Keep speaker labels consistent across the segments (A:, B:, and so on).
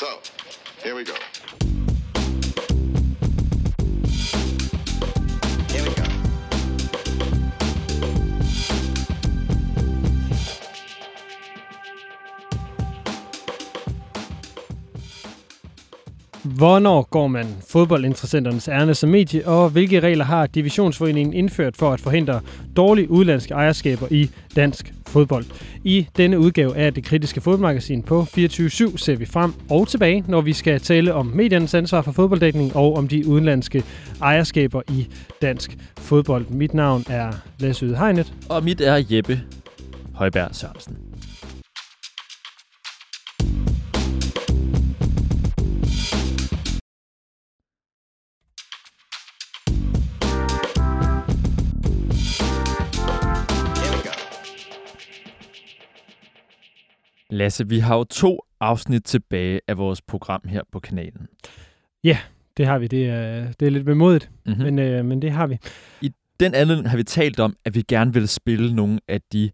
A: So, here we go.
B: Hvornår går man fodboldinteressenternes ærne som medie, og hvilke regler har Divisionsforeningen indført for at forhindre dårlige udlandske ejerskaber i dansk fodbold? I denne udgave af det kritiske fodboldmagasin på 24-7 ser vi frem og tilbage, når vi skal tale om mediernes ansvar for fodbolddækning og om de udenlandske ejerskaber i dansk fodbold. Mit navn er Lasse Yde Hegnet.
C: Og mit er Jeppe Højberg Sørensen. Lasse, vi har jo to afsnit tilbage af vores program her på kanalen.
B: Det har vi. Det er, det er lidt bemodigt,
C: Mm-hmm.
B: men, øh, men det har vi.
C: Den anden har vi talt om, at vi gerne vil spille nogle af de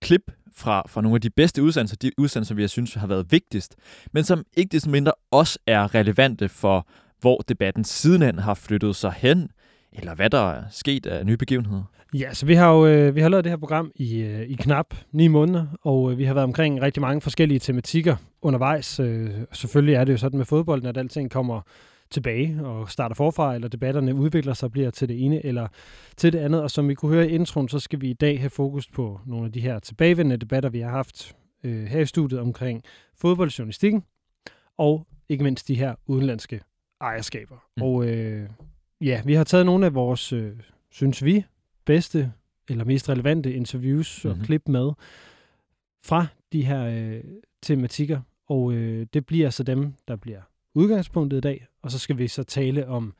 C: klip fra, fra nogle af de bedste udsendelser, de udsendelser, vi har synes har været vigtigst, men som ikke desto mindre også er relevante for, hvor debatten sidenhen har flyttet sig hen, eller hvad der er sket af nye begivenheder.
B: Ja, så vi har jo øh, vi har lavet det her program i, øh, i knap ni måneder, og øh, vi har været omkring rigtig mange forskellige tematikker undervejs. Øh, selvfølgelig er det jo sådan med fodbolden, at alting kommer tilbage og starter forfra, eller debatterne udvikler sig og bliver til det ene eller til det andet. Og som vi kunne høre i introen, så skal vi i dag have fokus på nogle af de her tilbagevendende debatter, vi har haft øh, her i studiet omkring fodboldjournalistikken, og ikke mindst de her udenlandske ejerskaber.
C: Mm.
B: Mm. Og øh, ja, vi har taget nogle af vores, øh, synes vi, bedste eller mest relevante interviews og
C: Mhm.
B: mm-hmm. klip med fra de her øh, tematikker. Og øh, det bliver så dem, der bliver udgangspunktet i dag. Og så skal vi så tale om,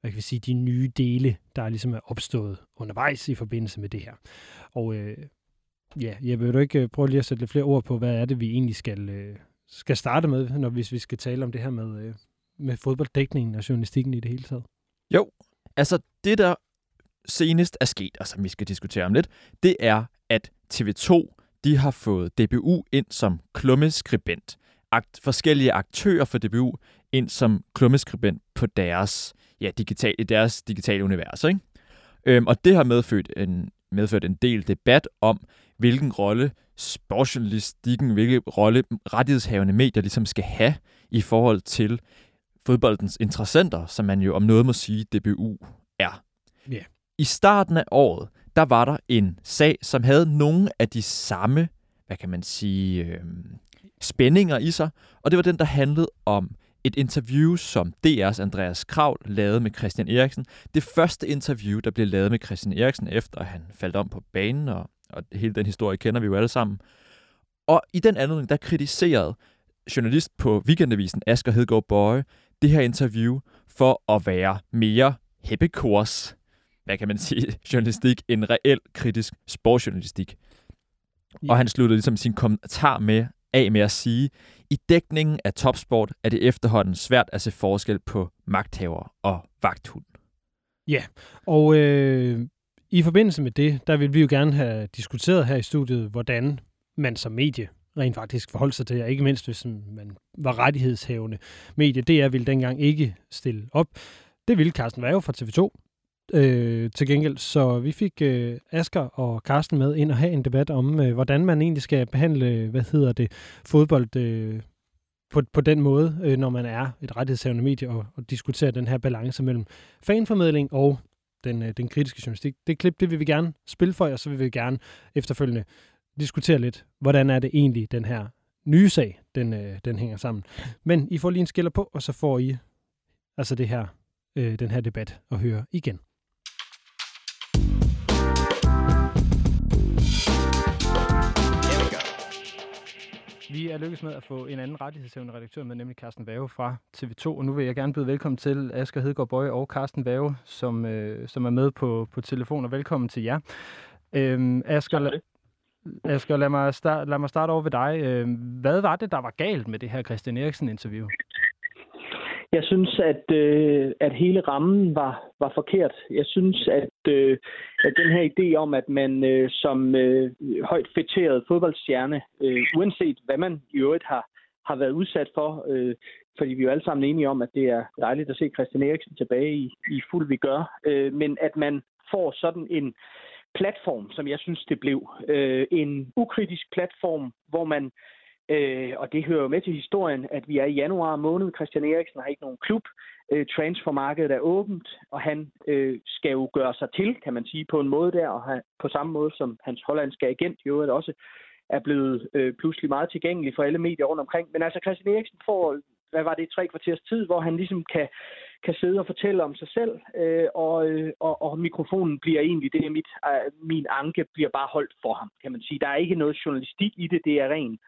B: hvad kan vi sige, de nye dele, der ligesom er opstået undervejs i forbindelse med det her. Og øh, ja, jeg vil du ikke øh, prøve lige at sætte lidt flere ord på, hvad er det, vi egentlig skal, øh, skal starte med, når hvis vi skal tale om det her med, øh, med fodbolddækningen og journalistikken i det hele taget.
C: Jo, altså det der senest er sket, og som vi skal diskutere om lidt, det er, at TV2 de har fået DBU ind som klummeskribent. Akt, forskellige aktører for DBU ind som klummeskribent på deres, ja, digital, i deres digitale univers. Ikke? Øhm, og det har medført en, medført en del debat om, hvilken rolle sportsjournalistikken, hvilken rolle rettighedshavende medier ligesom skal have i forhold til fodboldens interessenter, som man jo om noget må sige, DBU er.
B: Ja.
C: I starten af året, der var der en sag, som havde nogle af de samme, hvad kan man sige, øh, spændinger i sig, og det var den, der handlede om et interview, som DR's Andreas Kravl lavede med Christian Eriksen. Det første interview, der blev lavet med Christian Eriksen, efter at han faldt om på banen, og, og hele den historie kender vi jo alle sammen. Og i den anledning, der kritiserede journalist på Weekendavisen, Asger Hedegaard Bøje, det her interview for at være mere heppekors, hvad kan man sige, journalistik, end reel kritisk sportsjournalistik.
B: Ja.
C: Og han sluttede ligesom sin kommentar med af med at sige, i dækningen af topsport er det efterhånden svært at se forskel på magthaver og vagthund.
B: Og øh, i forbindelse med det, der vil vi jo gerne have diskuteret her i studiet, hvordan man som medie rent faktisk forholdt sig til, og ikke mindst hvis man var rettighedshavende medie. DR ville dengang ikke stille op. Det ville Carsten Værge fra TV2 øh, til gengæld. Så vi fik øh, Asker og Carsten med ind og have en debat om, øh, hvordan man egentlig skal behandle, hvad hedder det, fodbold øh, på, på den måde, øh, når man er et rettighedshavende medie, og, og diskutere den her balance mellem fanformidling og den, øh, den kritiske journalistik. Det klip, det vil vi gerne spille for jer, så vil vi gerne efterfølgende diskutere lidt, hvordan er det egentlig, den her nye sag, den, øh, den hænger sammen. Men I får lige en skiller på, og så får I altså det her, øh, den her debat at høre igen.
A: Here we go.
B: Vi er lykkedes med at få en anden rettighedshævende redaktør med, nemlig Carsten Vave fra TV2. Og nu vil jeg gerne byde velkommen til Asger Hedegaard Bøje og Carsten Vave, som, øh, som er med på, på telefon. Og velkommen til jer. Øhm, Asger, la, Asger lad, mig start, lad mig starte over ved dig. Øhm, hvad var det, der var galt med det her Christian Eriksen-interview?
D: Jeg synes, at, øh, at hele rammen var, var forkert. Jeg synes, at, øh, at den her idé om, at man øh, som øh, højt fætteret fodboldstjerne, øh, uanset hvad man i øvrigt har, har været udsat for. Øh, fordi vi er jo alle sammen enige om, at det er dejligt at se Christian Eriksen tilbage i, i fuld vi gør. Øh, men at man får sådan en platform, som jeg synes det blev. Øh, en ukritisk platform, hvor man Øh, og det hører jo med til historien, at vi er i januar måned. Christian Eriksen har ikke nogen klub. Øh, transfermarkedet er åbent, og han øh, skal jo gøre sig til, kan man sige, på en måde der, og han, på samme måde som hans hollandske agent jo også er blevet øh, pludselig meget tilgængelig for alle medier rundt omkring. Men altså Christian Eriksen får, hvad var det, tre kvarters tid, hvor han ligesom kan, kan sidde og fortælle om sig selv, øh, og, øh, og, og mikrofonen bliver egentlig, det er mit, øh, min anke bliver bare holdt for ham, kan man sige. Der er ikke noget journalistik i det, det er ren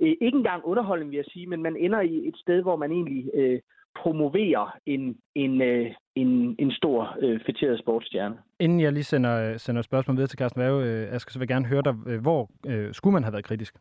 D: øh, ikke engang underholdning, vil jeg sige, men man ender i et sted, hvor man egentlig øh, promoverer en, en, øh, en, en stor øh, fætteret sportsstjerne.
E: Inden jeg lige sender, øh, sender spørgsmålet videre til Carsten Værge, øh, Asger, så vil jeg gerne høre dig, øh, hvor øh, skulle man have været kritisk?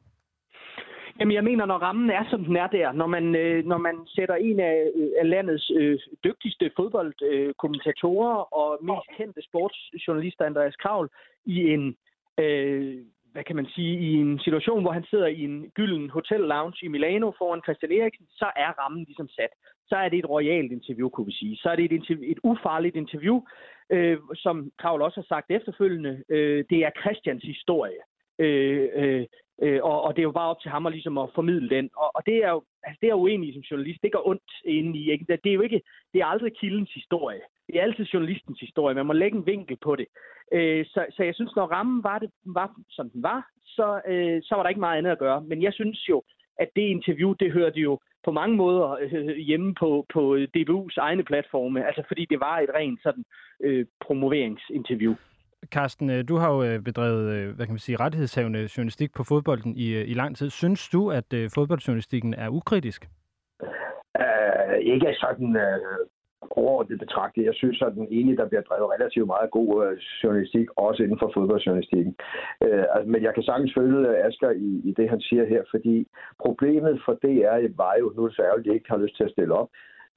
D: Jamen, jeg mener, når rammen er, som den er der, når man, øh, når man sætter en af, øh, af landets øh, dygtigste fodboldkommentatorer øh, og mest kendte sportsjournalister, Andreas Kravl, i en øh, hvad kan man sige, i en situation, hvor han sidder i en gylden hotel lounge i Milano foran Christian Eriksen, så er rammen ligesom sat. Så er det et royalt interview, kunne vi sige. Så er det et, interview, et ufarligt interview, øh, som Kravl også har sagt efterfølgende. Øh, det er Christians historie. Øh, øh, øh, og, og det er jo bare op til ham at, ligesom at formidle den. Og, og det er jo altså det er uenig som journalist. Det gør ondt inde i. Ikke? Det er jo ikke, det er aldrig kildens historie. Det er altid journalistens historie. Man må lægge en vinkel på det. Øh, så, så jeg synes, når rammen var, det, var som den var, så, øh, så var der ikke meget andet at gøre. Men jeg synes jo, at det interview, det hørte jo på mange måder øh, hjemme på, på DBU's egne platforme. Altså fordi det var et rent sådan øh, promoveringsinterview.
E: Carsten, øh, du har jo øh, bedrevet øh, hvad kan man sige, rettighedshavende journalistik på fodbolden i, i lang tid. Synes du, at fodboldjournalistikken er ukritisk?
F: Uh, ikke sådan uh, overordnet betragtet. Jeg synes, at den ene, der bliver drevet relativt meget god uh, journalistik, også inden for fodboldjournalistikken. Uh, altså, men jeg kan sagtens følge Asger i, i det, han siger her, fordi problemet for DR var jo, nu er det så ærgerligt, at ikke har lyst til at stille op,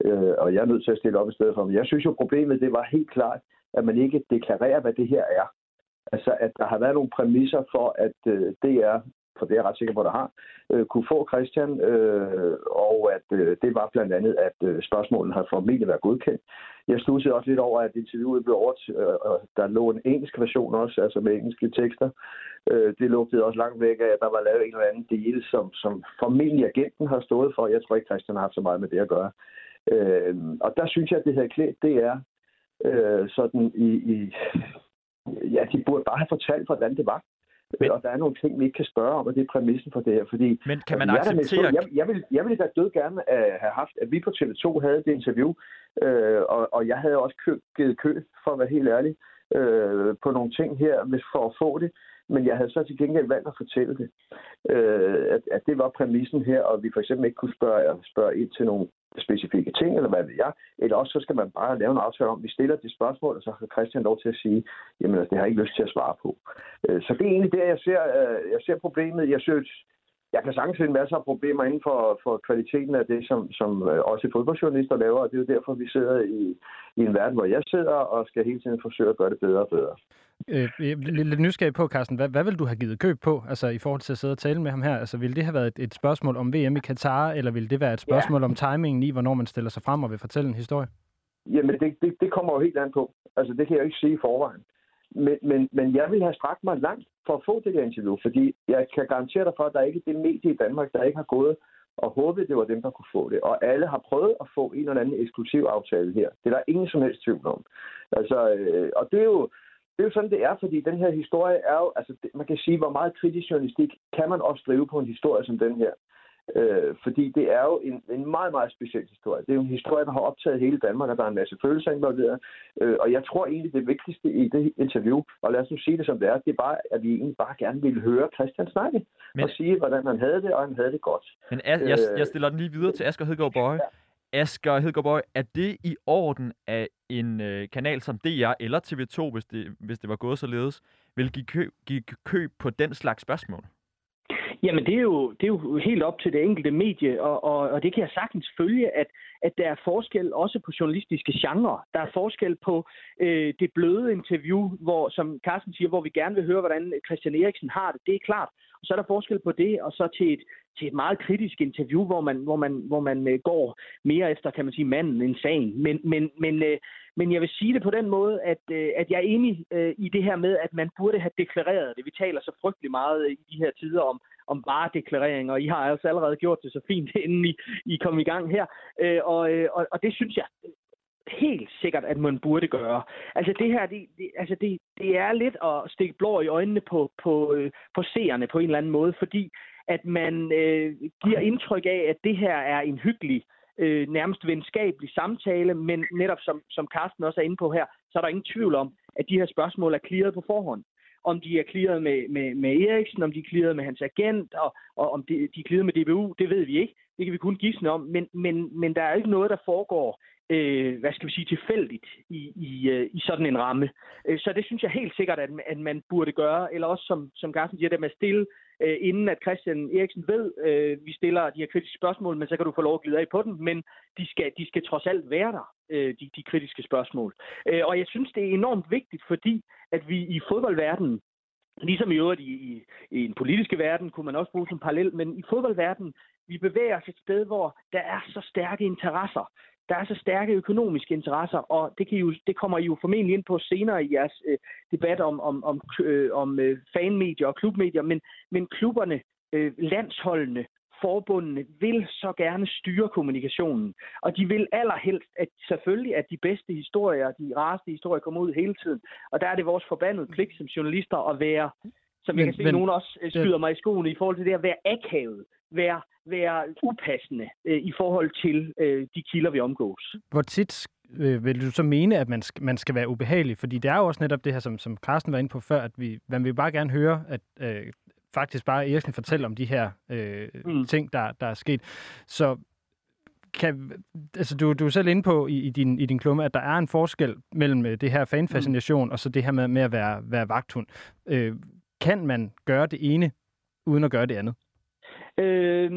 F: uh, og jeg er nødt til at stille op i stedet for. Men jeg synes jo, problemet det var helt klart, at man ikke deklarerer, hvad det her er. Altså, at der har været nogle præmisser for, at øh, DR, for det er jeg ret sikker på, der har, øh, kunne få Christian, øh, og at øh, det var blandt andet, at øh, spørgsmålene har formentlig været godkendt. Jeg stussede også lidt over, at interviewet blev over, øh, der lå en engelsk version også, altså med engelske tekster. Øh, det lugtede også langt væk af, at der var lavet en eller anden del, som, som formentlig agenten har stået for. Jeg tror ikke, Christian har haft så meget med det at gøre. Øh, og der synes jeg, at det havde klædt, det er øh, sådan i, i... Ja, de burde bare have fortalt, hvordan det var. Men, og der er nogle ting, vi ikke kan spørge om, og det er præmissen for det her. Fordi,
C: men kan man altså, acceptere...
F: Jeg, jeg, vil, jeg ville da død gerne uh, have haft, at vi på TV2 havde det interview, uh, og, og jeg havde også kø, givet kø, for at være helt ærlig, uh, på nogle ting her, hvis for at få det. Men jeg havde så til gengæld valgt at fortælle det. Uh, at, at det var præmissen her, og vi for eksempel ikke kunne spørge, spørge ind til nogle specifikke ting, eller hvad ved jeg. Eller også så skal man bare lave en aftale om, at vi stiller det spørgsmål, og så har Christian lov til at sige, jamen altså, det har jeg ikke lyst til at svare på. Øh, så det er egentlig der, jeg ser, øh, jeg ser problemet. Jeg synes, jeg kan sagtens finde masser af problemer inden for, for kvaliteten af det, som, som øh, også fodboldjournalister laver, og det er jo derfor, vi sidder i, i en verden, hvor jeg sidder og skal hele tiden forsøge at gøre det bedre og bedre.
E: Øh, lidt nysgerrig på, Carsten. Hvad, hvad vil du have givet køb på, altså i forhold til at sidde og tale med ham her? Altså, vil det have været et, et spørgsmål om VM i Katar, eller vil det være et spørgsmål ja. om timingen i, hvornår man stiller sig frem og vil fortælle en historie?
F: Jamen, det, det, det kommer jo helt an på. Altså, det kan jeg jo ikke sige i forvejen. Men, men, men jeg vil have strakt mig langt for at få det der interview, fordi jeg kan garantere dig for, at der er ikke det medie i Danmark, der ikke har gået og håbet, det var dem, der kunne få det. Og alle har prøvet at få en eller anden eksklusiv aftale her. Det er der ingen som helst tvivl om. Altså, øh, og det er jo, det er jo sådan, det er, fordi den her historie er jo, altså man kan sige, hvor meget kritisk journalistik kan man også drive på en historie som den her. Øh, fordi det er jo en, en meget, meget speciel historie. Det er jo en historie, der har optaget hele Danmark, og der er en masse følelser involveret. Øh, og jeg tror egentlig, det vigtigste i det interview, og lad os nu sige det som det er, det er bare, at vi egentlig bare gerne vil høre Christian snakke men, og sige, hvordan han havde det, og han havde det godt.
C: Men jeg, jeg, jeg stiller den lige videre til Asger Hedegaard Bøje. Ja. Asger Hedegaard er det i orden, at en øh, kanal som DR eller TV2, hvis det, hvis det var gået således, vil give køb, give køb på den slags spørgsmål?
D: Jamen, det er, jo, det er jo helt op til det enkelte medie, og, og, og det kan jeg sagtens følge, at, at der er forskel også på journalistiske genrer. Der er forskel på øh, det bløde interview, hvor, som Carsten siger, hvor vi gerne vil høre, hvordan Christian Eriksen har det. Det er klart. Så er der forskel på det, og så til et, til et meget kritisk interview, hvor man, hvor man, hvor man øh, går mere efter, kan man sige, manden end sagen. Men, men, men, øh, men jeg vil sige det på den måde, at, øh, at jeg er enig øh, i det her med, at man burde have deklareret det. Vi taler så frygtelig meget i de her tider om, om varedeklarering, og I har altså allerede gjort det så fint, inden I, I kom i gang her. Øh, og, øh, og, og det synes jeg helt sikkert, at man burde gøre. Altså det her, det, det, altså det, det er lidt at stikke blå i øjnene på, på, øh, på seerne på en eller anden måde, fordi at man øh, giver indtryk af, at det her er en hyggelig, øh, nærmest venskabelig samtale, men netop som, som Carsten også er inde på her, så er der ingen tvivl om, at de her spørgsmål er clearet på forhånd. Om de er clearet med, med, med Eriksen, om de er clearet med hans agent, og, og om de, de er clearet med DBU, det ved vi ikke. Det kan vi kun gisne om, men, men, men der er ikke noget, der foregår øh, hvad skal vi sige, tilfældigt i, i, øh, i sådan en ramme. Øh, så det synes jeg helt sikkert, at, at man burde gøre, eller også som, som Carsten siger, det med at stille, øh, inden at Christian Eriksen ved, øh, vi stiller de her kritiske spørgsmål, men så kan du få lov at glide af på dem, men de skal, de skal trods alt være der, øh, de, de kritiske spørgsmål. Øh, og jeg synes, det er enormt vigtigt, fordi at vi i fodboldverdenen, Ligesom i øvrigt i, i, i en politiske verden, kunne man også bruge som parallel, men i fodboldverdenen, vi bevæger os et sted, hvor der er så stærke interesser der er så stærke økonomiske interesser, og det, kan I jo, det kommer I jo formentlig ind på senere i jeres øh, debat om, om, om, øh, om øh, fanmedier og klubmedier, men, men klubberne, øh, landsholdene, forbundene vil så gerne styre kommunikationen. Og de vil allerhelst, at selvfølgelig, at de bedste historier, de rareste historier kommer ud hele tiden. Og der er det vores forbandede pligt som journalister at være, som men, jeg kan se, men, nogen også øh, skyder mig i skoene i forhold til det at være akavet, være være upassende øh, i forhold til øh, de kilder, vi omgås.
E: Hvor tit øh, vil du så mene, at man skal, man skal være ubehagelig? Fordi det er jo også netop det her, som, som Carsten var inde på før, at vi, man vil bare gerne høre, at øh, faktisk bare Eriksen fortæller om de her øh, mm. ting, der, der er sket. Så kan, altså du, du er selv inde på i, i, din, i din klumme, at der er en forskel mellem øh, det her fanfascination mm. og så det her med, med at være, være vagthund. Øh, kan man gøre det ene, uden at gøre det andet?
D: Øh,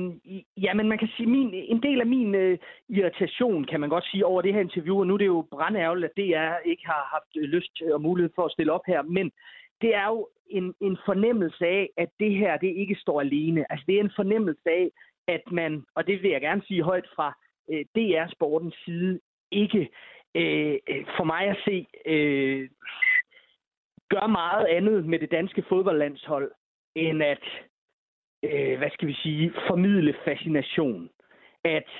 D: jamen, man kan sige, min, en del af min øh, irritation, kan man godt sige, over det her interview, og nu er det jo brandærgerligt, at DR ikke har haft øh, lyst øh, og mulighed for at stille op her, men det er jo en, en fornemmelse af, at det her, det ikke står alene. Altså, det er en fornemmelse af, at man, og det vil jeg gerne sige højt fra øh, DR-sportens side, ikke øh, øh, for mig at se, øh, gør meget andet med det danske fodboldlandshold, end at øh, hvad skal vi sige, formidle fascination. At,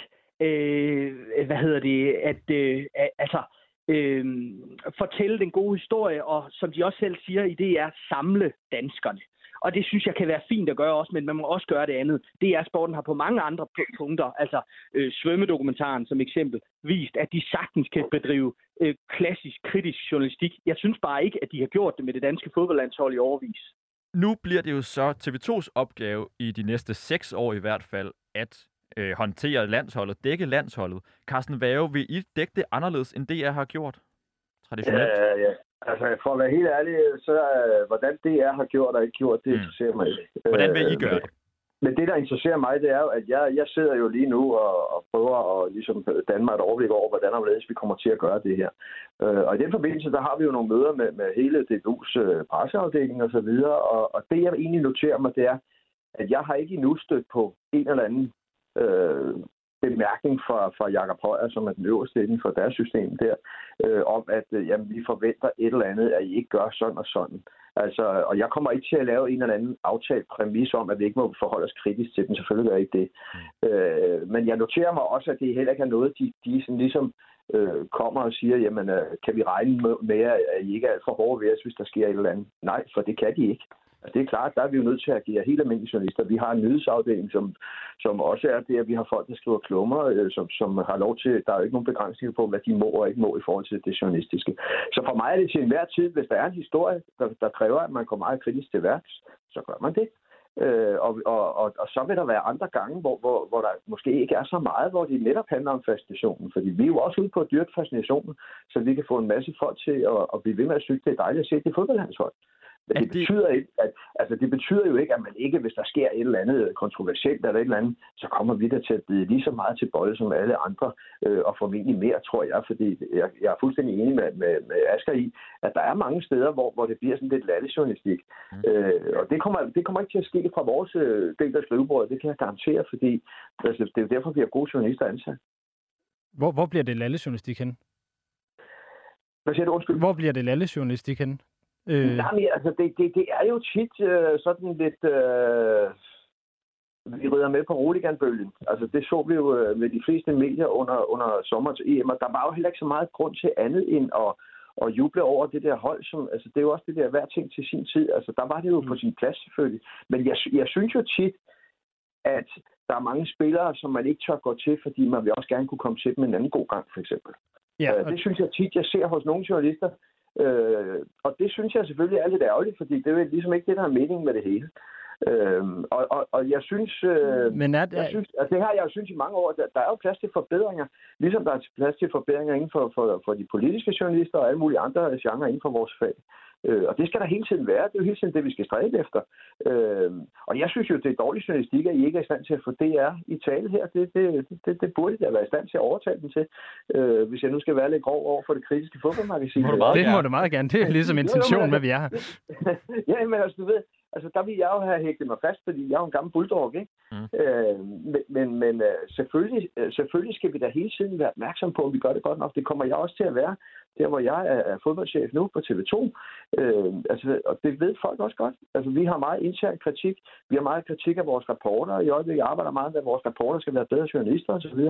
D: øh, hvad hedder det, at, øh, altså, øh, fortælle den gode historie, og som de også selv siger i det er, samle danskerne. Og det synes jeg kan være fint at gøre også, men man må også gøre det andet. Det er sporten har på mange andre punkter, altså øh, svømmedokumentaren som eksempel, vist, at de sagtens kan bedrive øh, klassisk kritisk journalistik. Jeg synes bare ikke, at de har gjort det med det danske fodboldlandshold i overvis
C: nu bliver det jo så TV2's opgave i de næste seks år i hvert fald, at øh, håndtere landsholdet, dække landsholdet. Carsten Vave, vil I dække det anderledes, end DR har gjort traditionelt?
F: Ja, ja. Altså, for at være helt ærlig, så uh, hvordan DR har gjort og ikke gjort, det mm. interesserer mig ikke.
C: Hvordan vil I øh, gøre det?
F: Men det, der interesserer mig, det er jo, at jeg, jeg sidder jo lige nu og, og prøver at ligesom, øh, danne mig et overblik over, hvordan og vi kommer til at gøre det her. Øh, og i den forbindelse, der har vi jo nogle møder med, med hele DBU's øh, presseafdeling og så videre, og, og det, jeg egentlig noterer mig, det er, at jeg har ikke endnu stødt på en eller anden øh, bemærkning fra, fra Jakob Højer, som er den øverste inden for deres system der, øh, om at øh, jamen, vi forventer et eller andet, at I ikke gør sådan og sådan. Altså, og jeg kommer ikke til at lave en eller anden aftalt præmis om, at vi ikke må forholde os kritisk til den. Selvfølgelig gør jeg ikke det. Mm. Øh, men jeg noterer mig også, at det heller ikke er noget, de, de sådan ligesom øh, kommer og siger, jamen, øh, kan vi regne med, at I ikke er alt for hårde ved os, hvis der sker et eller andet? Nej, for det kan de ikke. Altså, det er klart, der er vi jo nødt til at agere helt almindelige journalister. Vi har en nyhedsafdeling, som, som også er det, at vi har folk, der skriver klummer, øh, som, som har lov til, der er jo ikke nogen begrænsninger på, hvad de må og ikke må i forhold til det journalistiske. Så for mig er det til enhver tid, hvis der er en historie, der, der kræver, at man går meget kritisk til værks, så gør man det. Øh, og, og, og, og så vil der være andre gange, hvor, hvor, hvor der måske ikke er så meget, hvor det netop handler om fascinationen. Fordi vi er jo også ude på at dyrke fascinationen, så vi kan få en masse folk til at, at blive ved med at synes, det er dejligt at se det fodboldlandshold. Men det,
C: det-
F: betyder ikke, at, altså, det betyder jo ikke, at man ikke, hvis der sker et eller andet kontroversielt eller et eller andet, så kommer vi der til at bide lige så meget til bolle som alle andre, øh, og formentlig mere, tror jeg, fordi jeg, jeg er fuldstændig enig med, med, med Asger i, at der er mange steder, hvor, hvor det bliver sådan lidt lattejournalistik. Mm. Øh, og det kommer, det kommer ikke til at ske fra vores øh, del af skrivebordet, det kan jeg garantere, fordi altså, det er jo derfor, vi har gode journalister ansat.
E: Hvor, hvor bliver det lallejournalistik hen?
F: Hvad siger du, undskyld?
E: Hvor bliver det lallejournalistik hen? Øh,
F: Nej, men altså, det, det, det er jo tit øh, sådan lidt... Øh, vi rider med på roliganbølgen. Altså, det så vi jo øh, med de fleste medier under, under sommer til EM, og der var jo heller ikke så meget grund til andet end at, at juble over det der hold. Som, altså, det er jo også det der hver ting til sin tid. Altså, der var det jo på sin plads selvfølgelig. Men jeg, jeg synes jo tit, at der er mange spillere, som man ikke tør gå til, fordi man vil også gerne kunne komme til dem en anden god gang, for eksempel.
E: ja,
F: Øh,
E: og,
F: Det synes jeg tit, jeg ser hos nogle journalister. Øh, og det synes jeg selvfølgelig er lidt ærgerligt, fordi det er ligesom ikke det, der er meningen med det hele. Øh, og, og, og jeg synes... Øh,
E: men er,
F: jeg synes, altså det har jeg synes i mange år, der, der er jo plads til forbedringer, ligesom der er plads til forbedringer inden for, for, for de politiske journalister og alle mulige andre genrer inden for vores fag. Øh, og det skal der hele tiden være. Det er jo hele tiden det, vi skal stræbe efter. Øh, og jeg synes jo, det er dårlig journalistik, at I ikke er i stand til at få DR i tale her. Det, det, det, det burde jeg være i stand til at overtale dem til, øh, hvis jeg nu skal være lidt grov over for det kritiske fodboldmagasin.
C: Må du meget
E: det må du meget gerne. Det er ligesom intentionen med, at vi er her.
F: ja, men altså, du ved, altså, der vil jeg jo have hægtet mig fast, fordi jeg er jo en gammel bulldog, ikke?
C: Mm.
F: Øh, men men, men øh, selvfølgelig, øh, selvfølgelig skal vi da hele tiden være opmærksom på, om vi gør det godt nok. Det kommer jeg også til at være, der hvor jeg er, er fodboldchef nu på TV2. Øh, altså, og det ved folk også godt. Altså, vi har meget intern kritik. Vi har meget kritik af vores rapporter. I øjeblikket arbejder meget med, at vores rapporter skal være bedre journalister osv.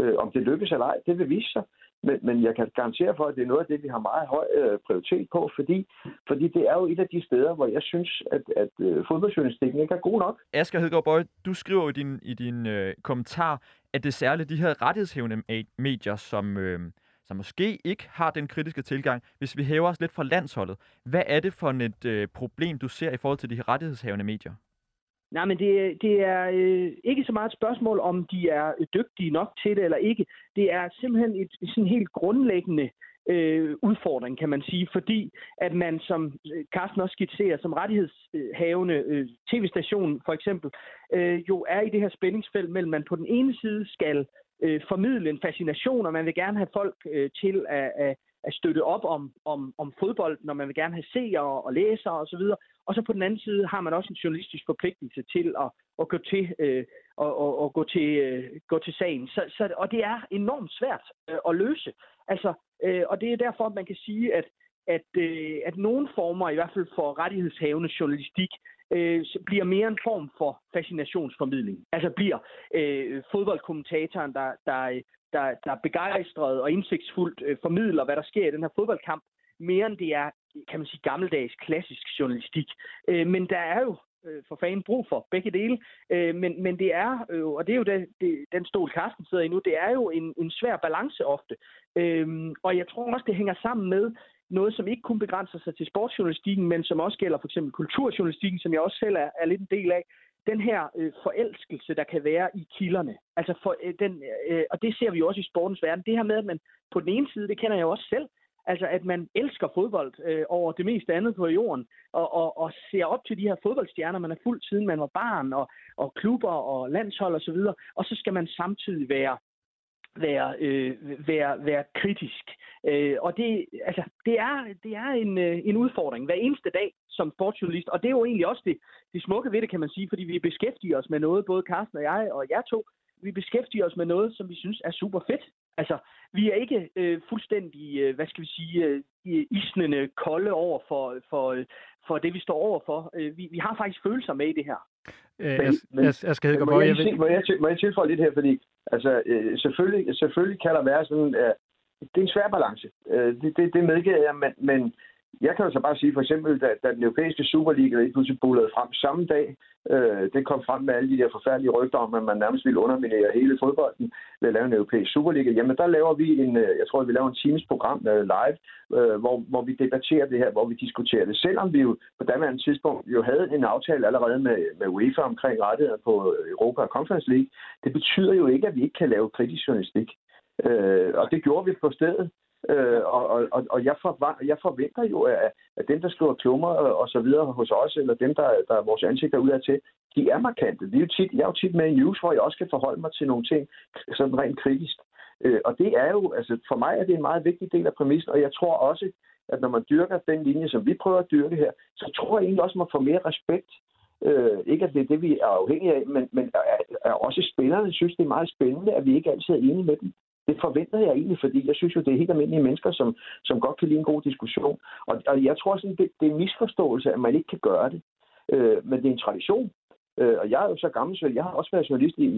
F: Øh, om det lykkes eller ej, det vil vise sig. Men, men jeg kan garantere for, at det er noget af det, vi har meget høj øh, prioritet på, fordi, fordi det er jo et af de steder, hvor jeg synes, at, at øh, fodboldjournalistikken ikke er god nok.
C: Asger Hedegaard Bøje, du skriver jo i din, i din øh, kommentar, at det er særligt de her rettighedshævende medier, som, øh, som måske ikke har den kritiske tilgang. Hvis vi hæver os lidt fra landsholdet, hvad er det for et øh, problem, du ser i forhold til de her rettighedshavende medier?
D: Nej, men det, det er øh, ikke så meget et spørgsmål, om de er øh, dygtige nok til det eller ikke. Det er simpelthen et sådan helt grundlæggende øh, udfordring, kan man sige, fordi at man, som øh, Carsten også skitserer, som rettighedshavende øh, tv-station for eksempel, øh, jo er i det her spændingsfelt mellem, man på den ene side skal øh, formidle en fascination, og man vil gerne have folk øh, til at, at, at støtte op om, om, om fodbold, når man vil gerne have seere og læsere osv., og så på den anden side har man også en journalistisk forpligtelse til at, at gå til øh, og, og, og gå til øh, gå til sagen. Så, så, og det er enormt svært øh, at løse. Altså, øh, og det er derfor, at man kan sige, at at, øh, at nogle former, i hvert fald for rettighedshavende journalistik, øh, bliver mere en form for fascinationsformidling. Altså bliver øh, fodboldkommentatoren, der, der, der, der er begejstret og indsigtsfuldt øh, formidler, hvad der sker i den her fodboldkamp, mere end det er, kan man sige, gammeldags klassisk journalistik. Øh, men der er jo øh, for fanden brug for begge dele. Øh, men, men det er, øh, og det er jo det, det, den stol, Carsten sidder i nu, det er jo en, en svær balance ofte. Øh, og jeg tror også, det hænger sammen med noget, som ikke kun begrænser sig til sportsjournalistikken, men som også gælder for eksempel kulturjournalistikken, som jeg også selv er, er lidt en del af. Den her øh, forelskelse, der kan være i kilderne. Altså for, øh, den, øh, og det ser vi jo også i sportens verden. Det her med, at man på den ene side, det kender jeg jo også selv, Altså, at man elsker fodbold øh, over det meste andet på jorden, og, og, og ser op til de her fodboldstjerner, man har fulgt siden man var barn, og, og klubber og landshold osv., og, så videre. og så skal man samtidig være være, øh, være, være kritisk. Øh, og det, altså, det er, det er en, øh, en udfordring hver eneste dag som sportsjournalist, og det er jo egentlig også det, det smukke ved det, kan man sige, fordi vi beskæftiger os med noget, både Carsten og jeg og jer to, vi beskæftiger os med noget, som vi synes er super fedt. Altså, vi er ikke øh, fuldstændig, øh, hvad skal vi sige, øh, isnende kolde over for, for, øh, for det, vi står over for. Øh, vi, vi har faktisk følelser med i det her.
E: Øh,
F: Men-
E: jeg,
F: men-
E: jeg, jeg skal
F: Må
E: gå
F: jeg,
E: jeg
F: må, jeg, må jeg tilføje lidt her, fordi altså, øh, selvfølgelig, selvfølgelig kan der være sådan, øh, det er en svær balance. Øh, det, det, det medgiver jeg, men, men jeg kan jo så bare sige, for eksempel, da, da den europæiske Superliga lige pludselig bullede frem samme dag, øh, det kom frem med alle de der forfærdelige rygter om, at man nærmest ville underminere hele fodbolden ved at lave en europæisk Superliga. Jamen, der laver vi en, øh, jeg tror, vi laver en times program øh, live, øh, hvor, hvor vi debatterer det her, hvor vi diskuterer det. Selvom vi jo på daværende tidspunkt jo havde en aftale allerede med, med UEFA omkring rettigheder på øh, Europa og Conference League, det betyder jo ikke, at vi ikke kan lave kritisk journalistik. Øh, og det gjorde vi på stedet. Øh, og, og, og jeg, jeg forventer jo, at, at dem, der skriver klummer øh, og så videre hos os, eller dem, der, der er vores ansigter udad til, de er markante. Det er jo tit, jeg er jo tit med i news, hvor jeg også kan forholde mig til nogle ting sådan rent kritisk. Øh, og det er jo, altså for mig er det en meget vigtig del af præmissen, og jeg tror også, at når man dyrker den linje, som vi prøver at dyrke her, så tror jeg egentlig også, at man får mere respekt. Øh, ikke at det er det, vi er afhængige af, men, men er, er også spillerne synes, det er meget spændende, at vi ikke altid er enige med dem. Det forventer jeg egentlig, fordi jeg synes jo, det er helt almindelige mennesker, som, som godt kan lide en god diskussion. Og, og jeg tror sådan, det, det er en misforståelse, at man ikke kan gøre det. Øh, men det er en tradition. Øh, og jeg er jo så gammel, så jeg har også været journalist i,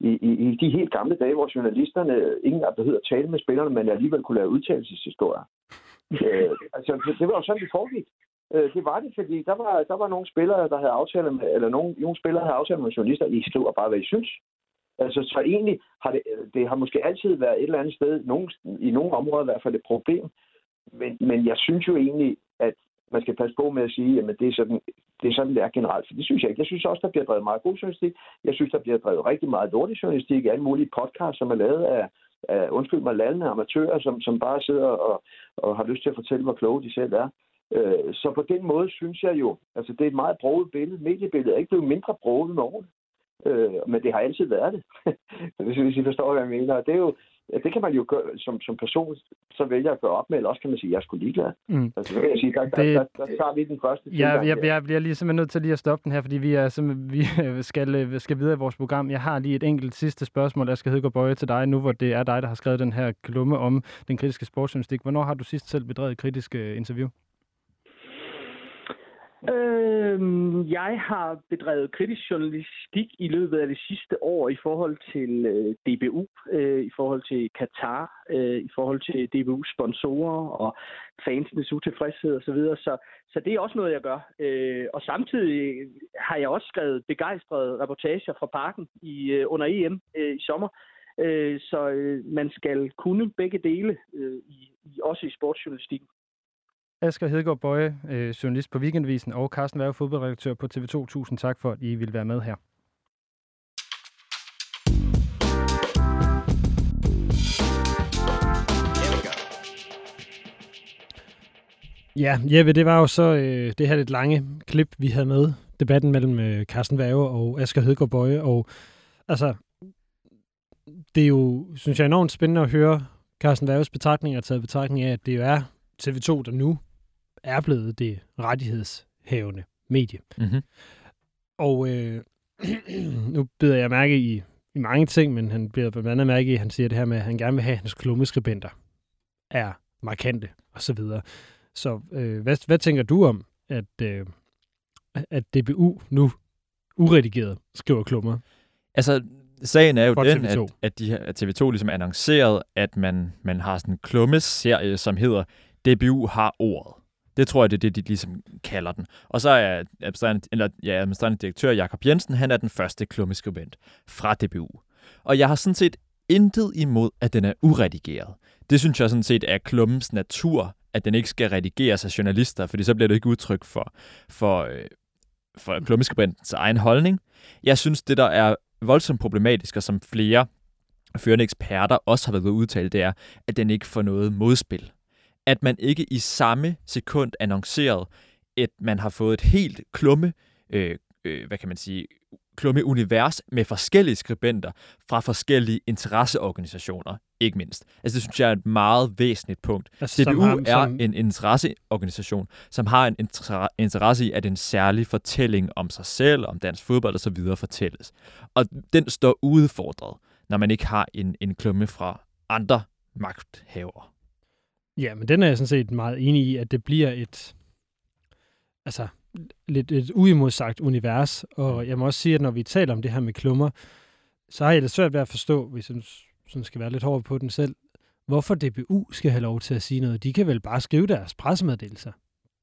F: i, i, i de helt gamle dage, hvor journalisterne ingen der behøvede at tale med spillerne, men alligevel kunne lave udtalelseshistorier. øh, altså, det, det var jo sådan, det foregik. Øh, det var det, fordi der var, der var nogle spillere, der havde aftaler med, eller nogle, nogle spillere havde aftaler med journalister, I skriver bare, hvad I synes. Altså, så egentlig har det, det har måske altid været et eller andet sted, nogen, i nogle områder i hvert fald et problem. Men, men jeg synes jo egentlig, at man skal passe på med at sige, at det er sådan, det er sådan, det er generelt. For det synes jeg ikke. Jeg synes også, der bliver drevet meget god journalistik. Jeg synes, der bliver drevet rigtig meget dårlig journalistik i alle mulige podcasts, som er lavet af, af undskyld mig, landende amatører, som, som bare sidder og, og har lyst til at fortælle, hvor kloge de selv er. Øh, så på den måde synes jeg jo, altså det er et meget broget billede. Mediebilledet er ikke blevet mindre broget med årene. Øh, men det har altid været det, hvis I forstår, hvad jeg mener. Det, er jo, det kan man jo gøre, som, som person, så vælger at gøre op med, eller også kan man sige, at jeg er sgu ligeglad. Mm. Altså, så kan jeg sige, der, det, der, der, der, tager vi den første
E: ja, jeg, jeg, jeg bliver lige simpelthen nødt til lige at stoppe den her, fordi vi, er, vi skal, skal videre i vores program. Jeg har lige et enkelt sidste spørgsmål, jeg skal Hedegaard Bøje til dig, nu hvor det er dig, der har skrevet den her klumme om den kritiske sportsjournalistik. Hvornår har du sidst selv bedrevet kritisk interview?
D: Øh, jeg har bedrevet kritisk journalistik i løbet af det sidste år i forhold til øh, DBU, øh, i forhold til Katar, øh, i forhold til DBU's sponsorer og fansenes utilfredshed osv. Så, videre. så, så det er også noget, jeg gør. Øh, og samtidig har jeg også skrevet begejstrede reportager fra parken i, øh, under EM øh, i sommer. Øh, så øh, man skal kunne begge dele, øh, i, også i sportsjournalistikken.
E: Asger Hedegaard Bøje, øh, journalist på Weekendvisen, og Carsten Værge, fodboldredaktør på TV2. Tusind tak for, at I ville være med her.
B: Ja, Jeppe, det var jo så øh, det her lidt lange klip, vi havde med. Debatten mellem øh, Carsten Værge og Asger Hedegaard Bøje. Og altså, det er jo, synes jeg, enormt spændende at høre Carsten Værges betragtninger, taget betragtning af, at det jo er TV2, der nu er blevet det rettighedshavende medie. Mm-hmm. Og øh, nu beder jeg mærke i, i mange ting, men han beder blandt andet mærke i, at han siger det her med, at han gerne vil have, at hans klummeskribenter er markante og så videre. Så øh, hvad, hvad tænker du om, at, øh, at DBU nu uredigeret skriver klummer?
C: Altså, sagen er jo den, at, at, de, at TV2 ligesom annonceret, at man, man har sådan en klummeserie, som hedder DBU har ordet. Det tror jeg, det er det, de ligesom kalder den. Og så er administrerende, eller, ja, administrerende direktør Jakob Jensen, han er den første klummeskribent fra DBU. Og jeg har sådan set intet imod, at den er uredigeret. Det synes jeg sådan set er klummens natur, at den ikke skal redigeres af journalister, fordi så bliver det ikke udtryk for, for, øh, for klummeskribentens egen holdning. Jeg synes, det der er voldsomt problematisk, og som flere førende eksperter også har været udtalt, det er, at den ikke får noget modspil at man ikke i samme sekund annoncerede, at man har fået et helt klumme, øh, øh, hvad kan man sige, klumme univers med forskellige skribenter fra forskellige interesseorganisationer, ikke mindst. Altså det synes jeg er et meget væsentligt punkt. Altså, DBU har, er som... en interesseorganisation, som har en interesse i, at en særlig fortælling om sig selv, om dansk fodbold og så videre fortælles. Og den står udfordret, når man ikke har en, en klumme fra andre magthavere.
B: Ja, men den er jeg sådan set meget enig i, at det bliver et, altså, lidt et uimodsagt univers. Og jeg må også sige, at når vi taler om det her med klummer, så har jeg lidt svært ved at forstå, hvis jeg sådan skal være lidt hård på den selv, hvorfor DBU skal have lov til at sige noget. De kan vel bare skrive deres pressemeddelelser.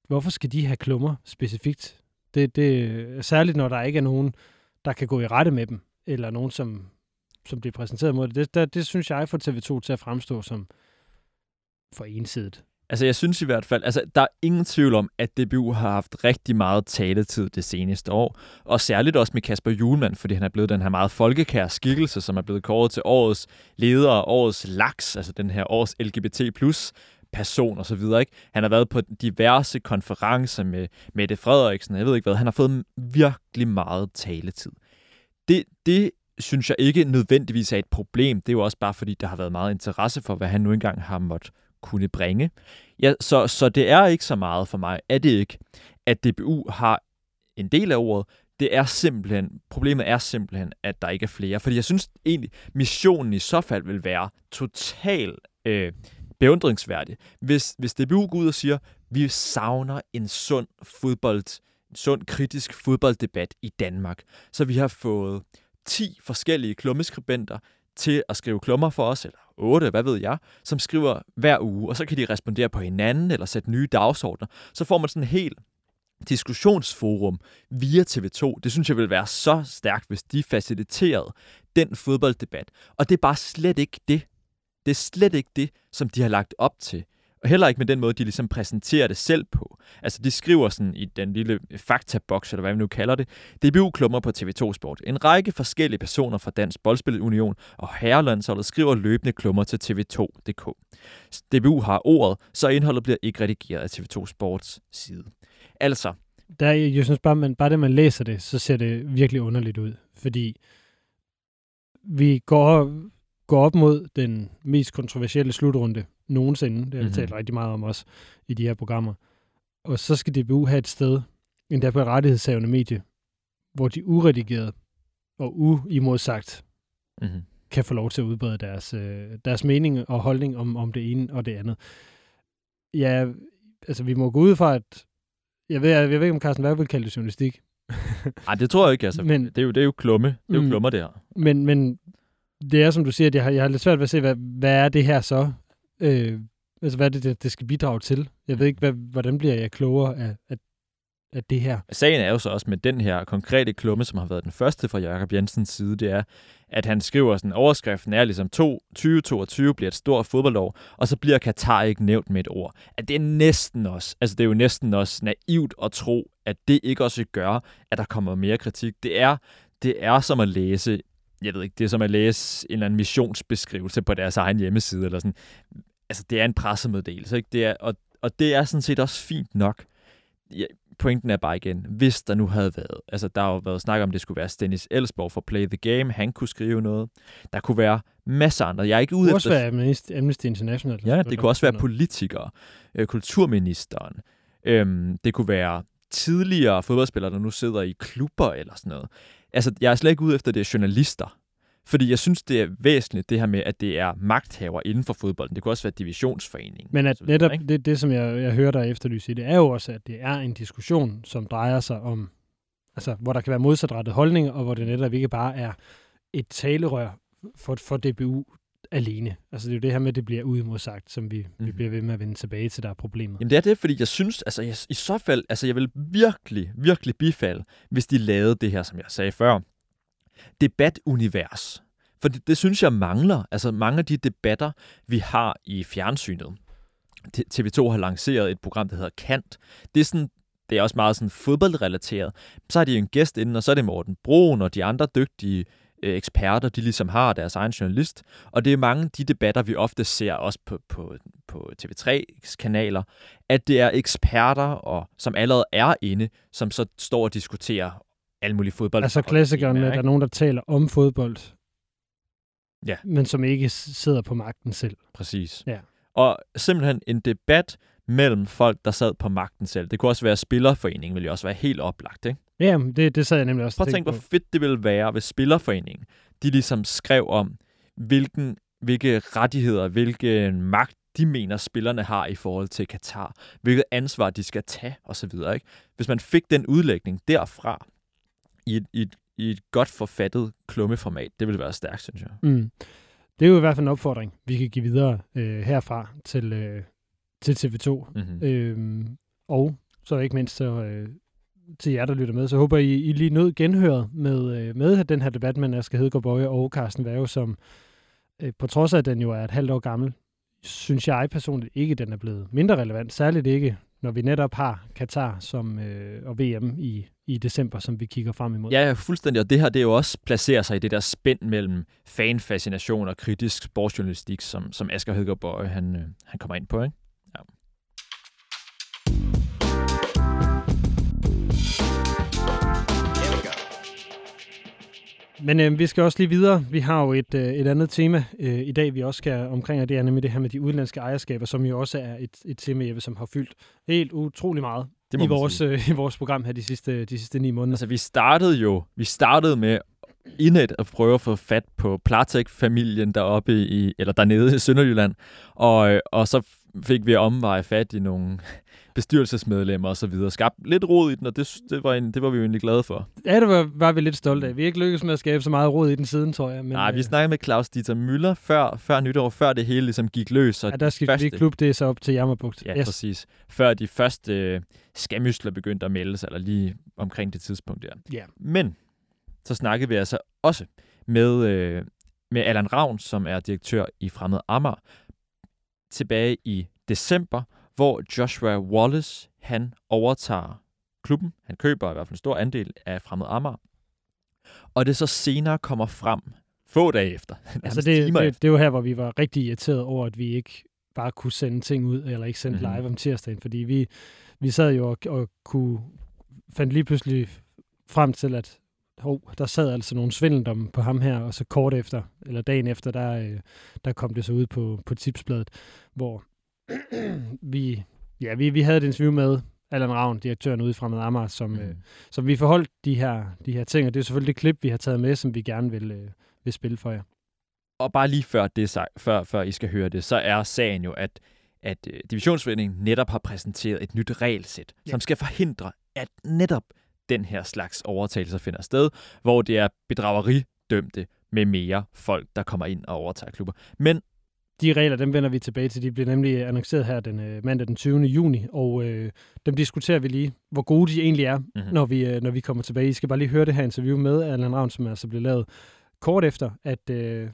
B: Hvorfor skal de have klummer specifikt? Det, det, særligt når der ikke er nogen, der kan gå i rette med dem, eller nogen, som, som bliver præsenteret mod det. Det, det, det synes jeg får TV2 til at fremstå som, for ensidigt.
C: Altså, jeg synes i hvert fald, altså, der er ingen tvivl om, at DBU har haft rigtig meget taletid det seneste år. Og særligt også med Kasper Julemand, fordi han er blevet den her meget folkekære skikkelse, som er blevet kåret til årets leder og årets laks, altså den her års LGBT plus person og så videre. Ikke? Han har været på diverse konferencer med Mette Frederiksen, jeg ved ikke hvad. Han har fået virkelig meget taletid. Det, det synes jeg ikke nødvendigvis er et problem. Det er jo også bare fordi, der har været meget interesse for, hvad han nu engang har måttet kunne bringe. Ja, så, så det er ikke så meget for mig, er det ikke, at DBU har en del af ordet, det er simpelthen, problemet er simpelthen, at der ikke er flere. Fordi jeg synes egentlig, missionen i så fald vil være total øh, beundringsværdig. Hvis, hvis DBU går ud og siger, vi savner en sund fodbold, en sund kritisk fodbolddebat i Danmark. Så vi har fået 10 forskellige klummeskribenter til at skrive klummer for os, eller 8, hvad ved jeg, som skriver hver uge, og så kan de respondere på hinanden eller sætte nye dagsordner. Så får man sådan en helt diskussionsforum via TV2. Det synes jeg vil være så stærkt, hvis de faciliterede den fodbolddebat. Og det er bare slet ikke det. Det er slet ikke det, som de har lagt op til. Og heller ikke med den måde, de ligesom præsenterer det selv på. Altså, de skriver sådan i den lille faktaboks, eller hvad vi nu kalder det, DBU-klummer på TV2 Sport. En række forskellige personer fra Dansk Boldspilunion og Herrelandsholdet skriver løbende klummer til TV2.dk. DBU har ordet, så indholdet bliver ikke redigeret af TV2 Sports side. Altså,
B: der, jeg synes bare, man, bare det, man læser det, så ser det virkelig underligt ud. Fordi vi går, går op mod den mest kontroversielle slutrunde nogensinde. Det har vi mm-hmm. talt rigtig meget om også i de her programmer. Og så skal DBU have et sted, endda på et rettighedshavende medie, hvor de uredigeret og uimodsagt mm-hmm. kan få lov til at udbrede deres, øh, deres mening og holdning om, om det ene og det andet. Ja, altså vi må gå ud fra, at jeg ved, jeg, ved ikke, om Carsten Værge vil kalde det journalistik.
C: Nej, det tror jeg ikke. Altså. Men, det, er jo, det er jo klumme. Det er jo mm, klummer, det her.
B: Men, men det er, som du siger, jeg har, jeg har lidt svært ved at se, hvad, hvad er det her så? Øh, altså, hvad er det, det, det skal bidrage til? Jeg ved ikke, hvad, hvordan bliver jeg klogere af, af, af det her?
C: Sagen er jo så også med den her konkrete klumme, som har været den første fra Jakob Jensens side, det er, at han skriver sådan, overskriften er ligesom 2022 bliver et stort fodboldår, og så bliver Katar ikke nævnt med et ord. At det er næsten også, altså det er jo næsten også naivt at tro, at det ikke også gør, at der kommer mere kritik. Det er, det er som at læse jeg ved ikke, det er som at læse en eller anden missionsbeskrivelse på deres egen hjemmeside, eller sådan. Altså, det er en pressemeddelelse, ikke? Det er, og, og det er sådan set også fint nok. Ja, pointen er bare igen, hvis der nu havde været, altså der har jo været snak om, at det skulle være Dennis Elsborg for Play the Game, han kunne skrive noget. Der kunne være masser af andre. Jeg er ikke ude
B: efter... Det kunne også være Amnesty International.
C: Ja, det kunne også være politikere, øh, kulturministeren. Øhm, det kunne være tidligere fodboldspillere, der nu sidder i klubber eller sådan noget. Altså, jeg er slet ikke ude efter, det er journalister. Fordi jeg synes, det er væsentligt, det her med, at det er magthaver inden for fodbolden. Det kunne også være divisionsforening.
B: Men at netop det, det, som jeg, jeg hører dig efterlyse i, det er jo også, at det er en diskussion, som drejer sig om, altså, hvor der kan være modsatrettet holdninger, og hvor det netop ikke bare er et talerør for, for DBU alene. Altså det er jo det her med, at det bliver uimodsagt, som vi, mm. vi mhm. bliver ved med at vende tilbage til, der er problemet.
C: Jamen det er det, fordi jeg synes, altså jeg, i så fald, altså jeg vil virkelig, virkelig bifalde, hvis de lavede det her, som jeg sagde før, debatunivers. For det, det synes jeg mangler. Altså mange af de debatter, vi har i fjernsynet. TV2 har lanceret et program, der hedder Kant. Det er sådan det er også meget sådan fodboldrelateret. Så har de en gæst inden, og så er det Morten Broen og de andre dygtige øh, eksperter, de ligesom har deres egen journalist. Og det er mange af de debatter, vi ofte ser også på, på, på TV3's kanaler, at det er eksperter, og, som allerede er inde, som så står og diskuterer alle mulige fodbold.
B: Altså klassikeren med, at der er nogen, der taler om fodbold,
C: ja.
B: men som ikke sidder på magten selv.
C: Præcis.
B: Ja.
C: Og simpelthen en debat mellem folk, der sad på magten selv. Det kunne også være spillerforeningen, ville jo også være helt oplagt, ikke?
B: Ja, det, det sad jeg nemlig også
C: Prøv at tænke, hvor fedt det ville være, hvis spillerforeningen, de ligesom skrev om, hvilken, hvilke rettigheder, hvilken magt de mener, spillerne har i forhold til Katar, hvilket ansvar de skal tage osv. Ikke? Hvis man fik den udlægning derfra, i et, i et, i et godt forfattet klummeformat. Det vil være stærkt, synes jeg.
B: Mm. Det er jo i hvert fald en opfordring, vi kan give videre øh, herfra til, øh, til TV2. Mm-hmm. Øhm, og så ikke mindst så, øh, til jer, der lytter med. Så håber I, I lige nød genhøret med, øh, med den her debat med Asger Hedegaard Bøje og Carsten Værge, som øh, på trods af, at den jo er et halvt år gammel, synes jeg personligt ikke, den er blevet mindre relevant. Særligt ikke, når vi netop har Katar som, øh, og VM i, i december, som vi kigger frem imod.
C: Ja, fuldstændig. Og det her, det er jo også placerer sig i det der spænd mellem fanfascination og kritisk sportsjournalistik, som, som Asger Hedgaard han, øh, han kommer ind på, ikke? Ja.
B: Men øh, vi skal også lige videre. Vi har jo et, øh, et andet tema øh, i dag, vi også skal omkring, og det er nemlig det her med de udenlandske ejerskaber, som jo også er et, et tema, Jeppe, som har fyldt helt utrolig meget
C: det
B: i vores, øh, i vores program her de sidste, de sidste ni måneder.
C: Altså, vi startede jo vi startede med indet at prøve at få fat på Platek-familien deroppe i, eller dernede i Sønderjylland, og, øh, og så fik vi omveje fat i nogle bestyrelsesmedlemmer og så videre. Skabt lidt rod i den, og det, det, var, en, det var vi jo egentlig glade for.
B: Ja, det var, var vi lidt stolte af. Vi er ikke lykkedes med at skabe så meget råd i den siden, tror jeg. Men,
C: Nej, vi
B: øh,
C: snakkede med Claus Dieter Møller før, før nytår, før det hele ligesom gik løs. Og
B: ja, der skal vi klub det så op til Jammerbugt.
C: Ja, yes. præcis. Før de første øh, skamysler begyndte at melde sig, eller lige omkring det tidspunkt der.
B: Ja.
C: Men så snakkede vi altså også med, øh, med Allan Ravn, som er direktør i Fremad Amager, tilbage i december, hvor Joshua Wallace, han overtager klubben. Han køber i hvert fald en stor andel af Fremad Amager. Og det så senere kommer frem, få dage efter,
B: Altså
C: nærmest
B: det,
C: timer
B: det, det var her, hvor vi var rigtig irriteret over, at vi ikke bare kunne sende ting ud, eller ikke sende
C: Mhm.
B: live om tirsdagen, fordi vi, vi sad jo og, og kunne, fandt lige pludselig frem til, at hov, der sad altså nogle svindeldomme på ham her, og så kort efter, eller dagen efter, der, øh, der kom det så ud på, på tipsbladet, hvor vi, ja, vi, vi havde et interview med Allan Ravn, direktøren ude fra Fremad Amager, som, mm. øh, som vi forholdt de her, de her ting, og det er selvfølgelig det klip, vi har taget med, som vi gerne vil, øh, vil spille for jer.
C: Og bare lige før, det, før, før I skal høre det, så er sagen jo, at, at øh, Divisionsforeningen netop har præsenteret et nyt regelsæt,
B: ja.
C: som skal forhindre, at netop den her slags overtagelser finder sted, hvor det er bedrageridømte med mere folk, der kommer ind og overtager klubber. Men
B: De regler, dem vender vi tilbage til. De bliver nemlig annonceret her den øh, mandag den 20. juni, og øh, dem diskuterer vi lige, hvor gode de egentlig er, mm-hmm.
C: Mhm.
B: når, vi, øh, når vi kommer tilbage. I skal bare lige høre det her interview med Allan Ravn, som altså blev lavet kort efter, at øh,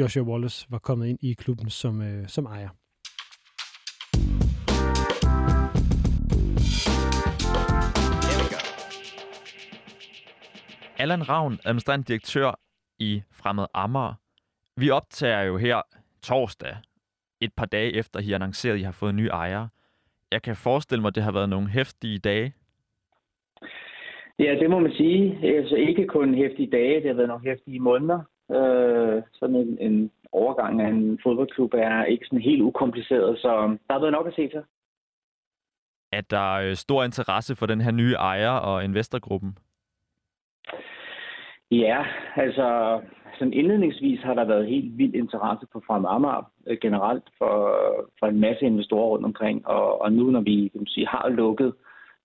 B: Joshua Wallace var kommet ind i klubben som, øh, som ejer.
C: Allan Ravn, administrerende direktør i Fremad Amager. Vi optager jo her torsdag, et par dage efter, I har annonceret, at I har fået nye ejere. Jeg kan forestille mig, at det har været nogle hæftige dage.
G: Ja, det må man sige. Altså ikke kun hæftige dage, det har været nogle hæftige måneder. Øh, sådan en, en overgang af en fodboldklub er ikke sådan helt ukompliceret, så der har været nok at se til.
C: at der er øh, stor interesse for den her nye ejer- og investorgruppen.
G: Ja, altså sådan indledningsvis har der været helt vild interesse på Frem Amager øh, generelt for, for en masse investorer rundt omkring, og, og nu når vi kan man sige, har lukket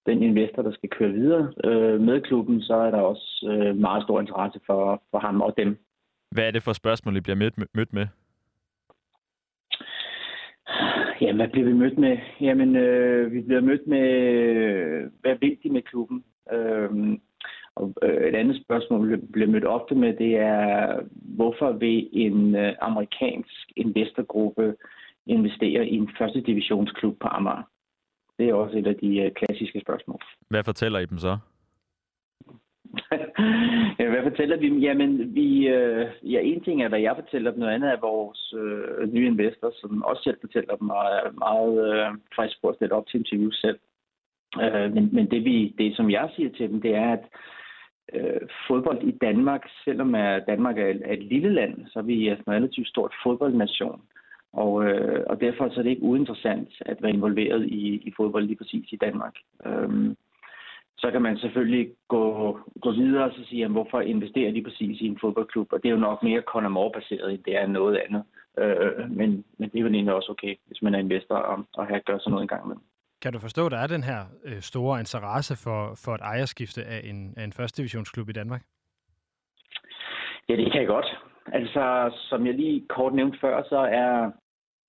G: den investor, der skal køre videre øh, med klubben, så er der også øh, meget stor interesse for, for ham og dem.
C: Hvad er det for spørgsmål, I bliver mødt med? Mødt med?
G: Jamen, hvad bliver vi mødt med? Jamen, øh, vi bliver mødt med, hvad vil de med klubben? Øh, og øh, et andet spørgsmål, vi bliver mødt ofte med, det er, hvorfor vil en øh, amerikansk investorgruppe investere i en første divisionsklub på Amager? Det er også et af de øh, klassiske spørgsmål.
C: Hvad fortæller I dem så?
G: Ja, hvad fortæller vi dem? Jamen, vi, øh, ja, en ting er, hvad jeg fortæller dem, noget andet er vores øh, nye investor, som også selv fortæller dem, og er meget øh, faktisk på at stille op til interview selv. Øh, men, men det, vi, det, som jeg siger til dem, det er, at øh, fodbold i Danmark, selvom er Danmark er, er et lille land, så er vi en relativt stort fodboldnation. Og, øh, og derfor så er det ikke uinteressant at være involveret i, i fodbold lige præcis i Danmark. Øhm, så kan man selvfølgelig gå, gå videre og så sige, jamen, hvorfor investerer lige præcis i en fodboldklub? Og det er jo nok mere Conor end det er noget andet. Øh, men, men det er jo egentlig også okay, hvis man er investor og, og her gør sådan noget en gang imellem.
H: Kan du forstå, at der er den her øh, store interesse for, for et ejerskifte af en, af en første divisionsklub i Danmark?
G: Ja, det kan jeg godt. Altså, som jeg lige kort nævnte før, så er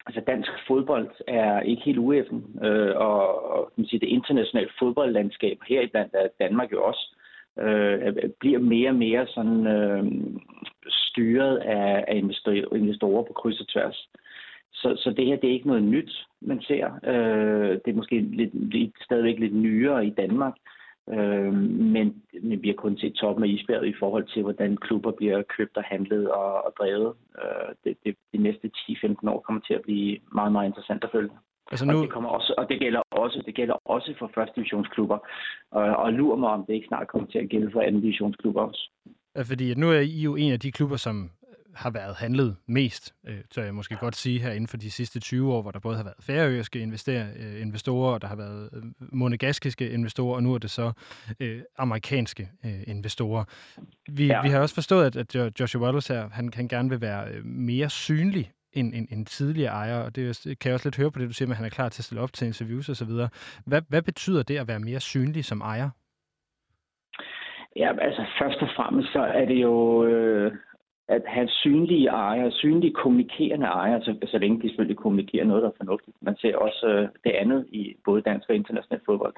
G: altså dansk fodbold er ikke helt ueffen, øh, og, og man sige, det internationale fodboldlandskab, heriblandt er Danmark jo også, øh, bliver mere og mere sådan øh, styret af, af investorer på kryds og tværs. Så, så det her, det er ikke noget nyt, man ser. Øh, det er måske lidt, lidt, stadigvæk lidt nyere i Danmark. Øh, men, men vi har kun set toppen af isbjerget i forhold til, hvordan klubber bliver købt og handlet og, og drevet. Øh, det, det, de næste 10-15 år kommer til at blive meget, meget interessant at følge.
H: Altså
G: Og
H: nu,
G: det, kommer også, og det gælder også, det gælder også for første divisionsklubber. Og, og lurer mig, om det ikke snart kommer til at gælde for anden divisionsklubber også.
B: Fordi nu er I jo en af de klubber, som har været handlet mest, øh, tør jeg måske godt sige, her inden for de sidste 20 år, hvor der både har været færøske øh, investorer, og der har været øh, monegaskiske investorer, og nu er det så øh, amerikanske øh, investorer. Vi, ja. vi har også forstået, at, at Joshua Wallace her, han, han gerne vil være øh, mere synlig end, end, end tidligere ejer, og det kan jeg også lidt høre på det, du siger, at han er klar til at stille op til interviews osv. Hvad, hvad betyder det at være mere synlig som ejer?
G: Ja, altså først og fremmest så er det jo øh, at have synlige ejere, synlige kommunikerende ejere, så, så længe de selvfølgelig kommunikerer noget, der er fornuftigt. Man ser også øh, det andet i både dansk og international fodbold.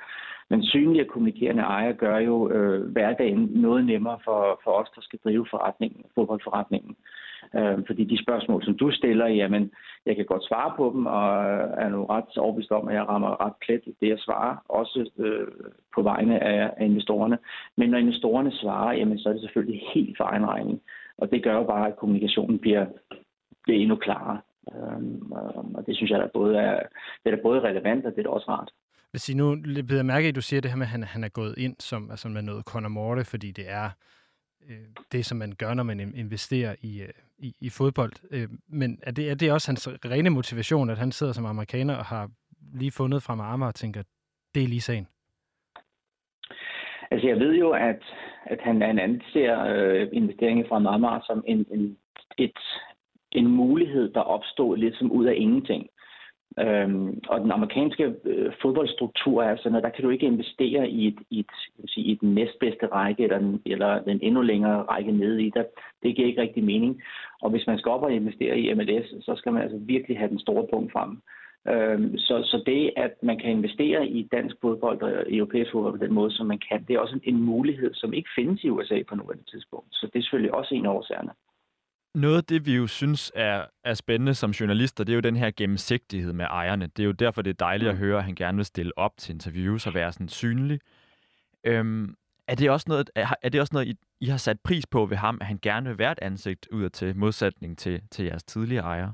G: Men synlige og kommunikerende ejere gør jo øh, hverdagen noget nemmere for, for os, der skal drive forretningen, fodboldforretningen. Øh, fordi de spørgsmål, som du stiller, jamen, jeg kan godt svare på dem, og øh, er nu ret overbevist om, at jeg rammer ret plet i det, jeg svarer, også øh, på vegne af, af investorerne. Men når investorerne svarer, jamen, så er det selvfølgelig helt for egen regning. Og det gør jo bare, at kommunikationen bliver, bliver endnu klarere. Øhm, og det synes jeg, der både er, det er både relevant, og det er også rart.
B: Hvis I nu bliver mærke at du siger det her med, at han, han er gået ind som, altså med noget Conor Morte, fordi det er øh, det, som man gør, når man investerer i, øh, i, i fodbold. Øh, men er det, er det også hans rene motivation, at han sidder som amerikaner og har lige fundet fra Marmar og tænker, det er lige sagen?
G: Altså, jeg ved jo, at, at han, han anser øh, investeringen fra Marmar som en, en, et, en mulighed, der opstod lidt som ud af ingenting. Øhm, og den amerikanske øh, fodboldstruktur er sådan, at der kan du ikke investere i et, i et, sige, i den næstbedste række, eller den, eller den endnu længere række nede i der. Det giver ikke rigtig mening. Og hvis man skal op og investere i MLS, så skal man altså virkelig have den store punkt frem. Øhm, så, så det, at man kan investere i dansk fodbold og europæisk fodbold på den måde, som man kan, det er også en, en mulighed, som ikke findes i USA på nuværende tidspunkt. Så det er selvfølgelig også en af årsagerne.
C: Noget af det, vi jo synes er, er spændende som journalister, det er jo den her gennemsigtighed med ejerne. Det er jo derfor, det er dejligt at mm. høre, at han gerne vil stille op til interviews og være sådan synlig. Øhm, er det også noget, er, er det også noget I, I har sat pris på ved ham, at han gerne vil være et ansigt ud til modsætning til, til jeres tidligere ejere?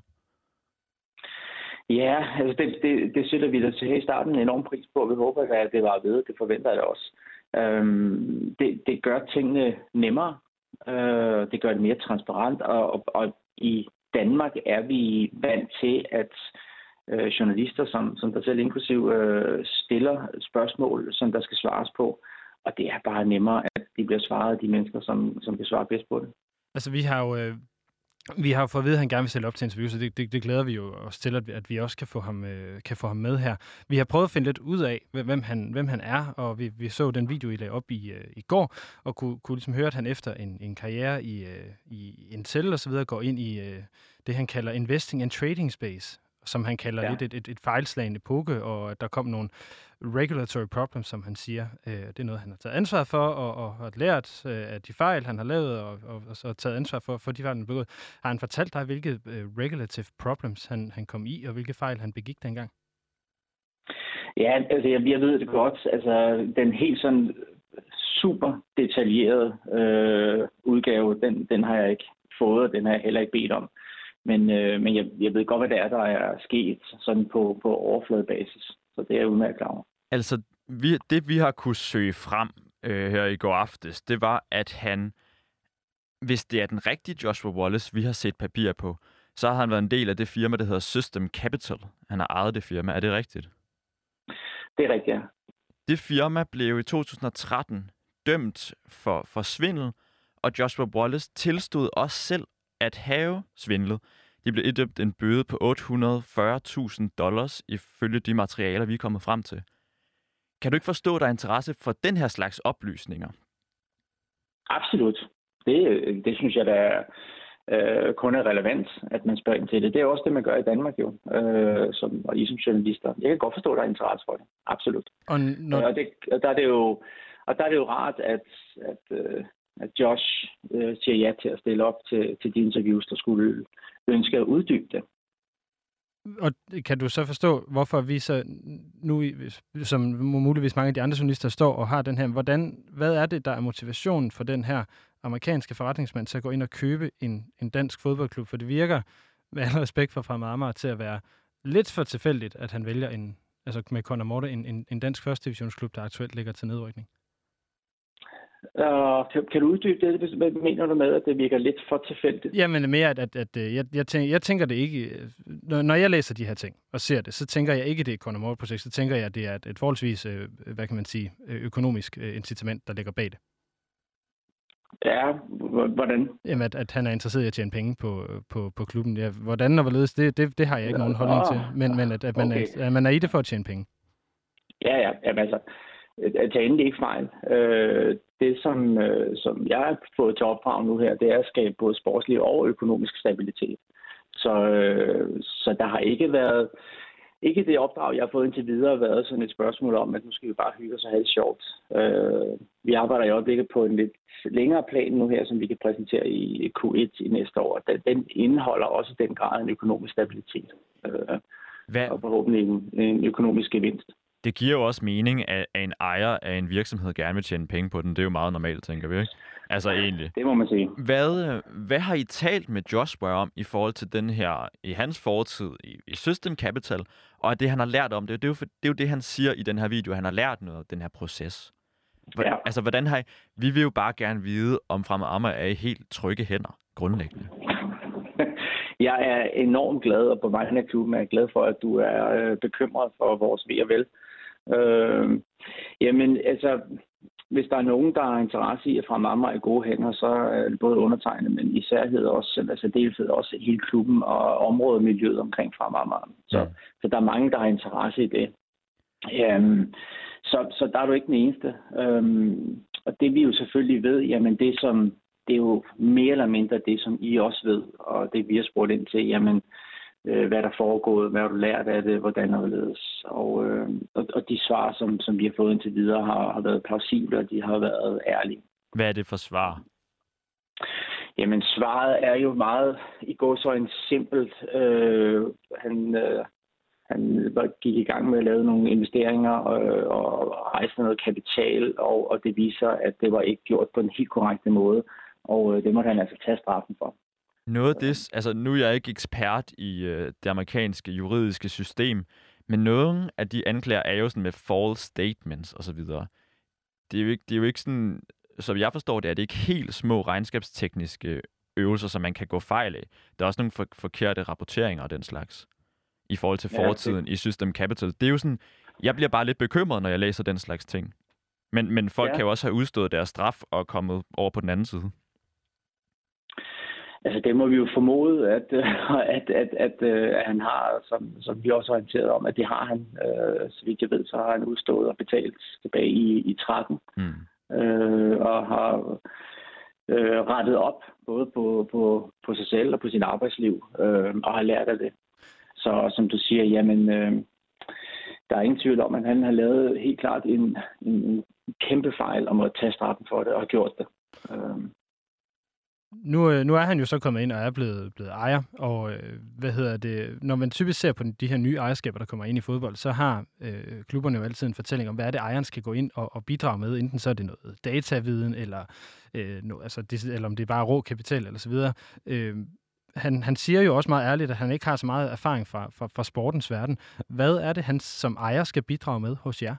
G: Ja, altså det, det, det sætter vi da til i starten en enorm pris på. Vi håber, at det var ved. Det forventer jeg også. Øhm, det, det gør tingene nemmere. Øh, det gør det mere transparent. Og, og, og i Danmark er vi vant til, at øh, journalister, som, som der selv inklusiv, øh, stiller spørgsmål, som der skal svares på. Og det er bare nemmere, at de bliver svaret af de mennesker, som, som kan svare bedst på det.
B: Altså, vi har jo øh, vi har fået at vide, at han gerne vil stille op til interview, så det, det, det glæder vi jo os til, at vi, at vi også kan få, ham, øh, kan få ham med her. Vi har prøvet at finde lidt ud af, hvem han, hvem han er, og vi, vi så den video, I lagde op i, øh, i går, og kunne, kunne ligesom høre, at han efter en, en karriere i, øh, i Intel og så videre går ind i øh, det, han kalder investing and trading space, som han kalder ja. lidt et, et, et fejlslagende epoke, og der kom nogle regulatory problems, som han siger. Øh, det er noget, han har taget ansvar for, og, og har lært øh, af de fejl, han har lavet, og, og, og så taget ansvar for, for de fejl, han har begået. Har han fortalt dig, hvilke øh, regulative problems han, han kom i, og hvilke fejl han begik dengang?
G: Ja, altså jeg, jeg ved det godt. Altså den helt sådan super detaljerede øh, udgave, den, den har jeg ikke fået, og den har jeg heller ikke bedt om. Men, øh, men jeg, jeg ved godt, hvad det er, der er sket sådan på, på overfladebasis. Så det er jeg udmærket klar over.
C: Altså, vi, det vi har kunne søge frem øh, her i går aftes, det var, at han, hvis det er den rigtige Joshua Wallace, vi har set papir på, så har han været en del af det firma, der hedder System Capital. Han har ejet det firma. Er det rigtigt?
G: Det er rigtigt, ja.
C: Det firma blev i 2013 dømt for, for svindel, og Joshua Wallace tilstod også selv at have svindlet. De blev idømt en bøde på 840.000 dollars ifølge de materialer, vi er kommet frem til. Kan du ikke forstå, at der er interesse for den her slags oplysninger?
G: Absolut. Det, det synes jeg, der er, øh, kun er relevant, at man spørger ind til det. Det er også det, man gør i Danmark jo, øh, som, og I som journalister. Jeg kan godt forstå, at der er interesse for det. Absolut. Og, når... og, det, og der er det jo og der er det jo rart, at, at, øh, at Josh øh, siger ja til at stille op til, til de interviews, der skulle ønske at uddybe det.
B: Og kan du så forstå, hvorfor vi så nu, som muligvis mange af de andre journalister står og har den her, hvordan, hvad er det, der er motivationen for den her amerikanske forretningsmand til at gå ind og købe en, en dansk fodboldklub? For det virker, med al respekt for Fremad Amager, til at være lidt for tilfældigt, at han vælger en, altså med Conor Morte, en, en, en dansk første divisionsklub, der aktuelt ligger til nedrykning.
G: Uh, kan, kan du uddybe det? Hvad mener du med, at det virker lidt for tilfældigt?
B: Jamen mere, at, at, at jeg, jeg, tænker, jeg tænker det ikke... Når, når jeg læser de her ting og ser det, så tænker jeg ikke, det er et Conor projekt Så tænker jeg, at det er et, et forholdsvis, øh, hvad kan man sige, økonomisk øh, incitament, der ligger bag det.
G: Ja, hvordan?
B: Jamen, at, at han er interesseret i at tjene penge på, på, på klubben. Ja, hvordan og hvorledes, det, det, det har jeg ikke nogen holdning til. Men, men at, at, man okay. er, at man er i det for at tjene penge.
G: Ja, ja. Jamen, altså, at tage endelig ikke fejl. Øh, det, som, øh, som jeg har fået til opdrag nu her, det er at skabe både sportslig og økonomisk stabilitet. Så, øh, så der har ikke været ikke det opdrag, jeg har fået indtil videre, været sådan et spørgsmål om, at nu skal vi bare hygge os og have det sjovt. Øh, vi arbejder i øjeblikket på en lidt længere plan nu her, som vi kan præsentere i Q1 i næste år. Den, indeholder også den grad en økonomisk stabilitet. Øh, Hvad? Og forhåbentlig en, en økonomisk gevinst.
C: Det giver jo også mening, at en ejer af en virksomhed gerne vil tjene penge på den. Det er jo meget normalt, tænker vi, ikke? Altså egentlig.
G: Det må man sige.
C: Hvad, hvad har I talt med Joshua om i forhold til den her, i hans fortid i, i System Capital, og det han har lært om det? Det er, jo, det er jo det, han siger i den her video. Han har lært noget af den her proces. Hvordan, ja. Altså, hvordan har I, vi vil jo bare gerne vide, om Fremad Amager er i helt trygge hænder, grundlæggende.
G: Jeg er enormt glad, og på vegne af klubben er jeg glad for, at du er øh, bekymret for vores ved og vel. Øh, jamen, altså, hvis der er nogen, der har interesse i at fra mamma i gode hænder, så er det både undertegnet, men især hedder også, altså deltid også hele klubben og området miljøet omkring fra mamma. Så, ja. så der er mange, der har interesse i det. Um, så, så der er du ikke den eneste. Um, og det vi jo selvfølgelig ved, jamen det som, det er jo mere eller mindre det, som I også ved, og det vi har spurgt ind til, jamen øh, hvad der foregået, hvad har du lært af det, hvordan er det og, øh, og, og de svar, som, som vi har fået indtil videre, har, har været plausible, og de har været ærlige.
C: Hvad er det for svar?
G: Jamen, svaret er jo meget i går så en simpelt. Øh, han, øh, han gik i gang med at lave nogle investeringer og, og rejse noget kapital, og, og det viser, at det var ikke gjort på en helt korrekt måde, og øh, det måtte han altså tage straffen for.
C: Noget af det, altså nu er jeg ikke ekspert i øh, det amerikanske juridiske system, men nogle af de anklager er jo sådan med false statements og så videre. Det er jo ikke, det er jo ikke sådan, som jeg forstår det, er det ikke helt små regnskabstekniske øvelser, som man kan gå fejl af. Der er også nogle for, forkerte rapporteringer og den slags i forhold til fortiden ja, det... i System Capital. Det er jo sådan, jeg bliver bare lidt bekymret, når jeg læser den slags ting. Men, men folk ja. kan jo også have udstået deres straf og kommet over på den anden side.
G: Altså det må vi jo formode, at, at, at, at, øh, at han har, som, som vi også har orienteret om, at det har han, øh, så vidt jeg ved, så har han udstået og betalt tilbage i, i 13. Mm. Øh, og har øh, rettet op både på, på, på sig selv og på sit arbejdsliv, øh, og har lært af det. Så som du siger, jamen, øh, der er ingen tvivl om, at han har lavet helt klart en, en kæmpe fejl om at tage straffen for det og har gjort det. Øh,
B: nu, øh, nu er han jo så kommet ind og er blevet, blevet ejer, og øh, hvad hedder det, når man typisk ser på de her nye ejerskaber, der kommer ind i fodbold, så har øh, klubberne jo altid en fortælling om, hvad er det, ejeren skal gå ind og, og bidrage med, enten så er det noget dataviden, eller, øh, no, altså det, eller om det er bare rå kapital, eller så videre. Øh, han, han siger jo også meget ærligt, at han ikke har så meget erfaring fra, fra, fra sportens verden. Hvad er det, han som ejer skal bidrage med hos jer?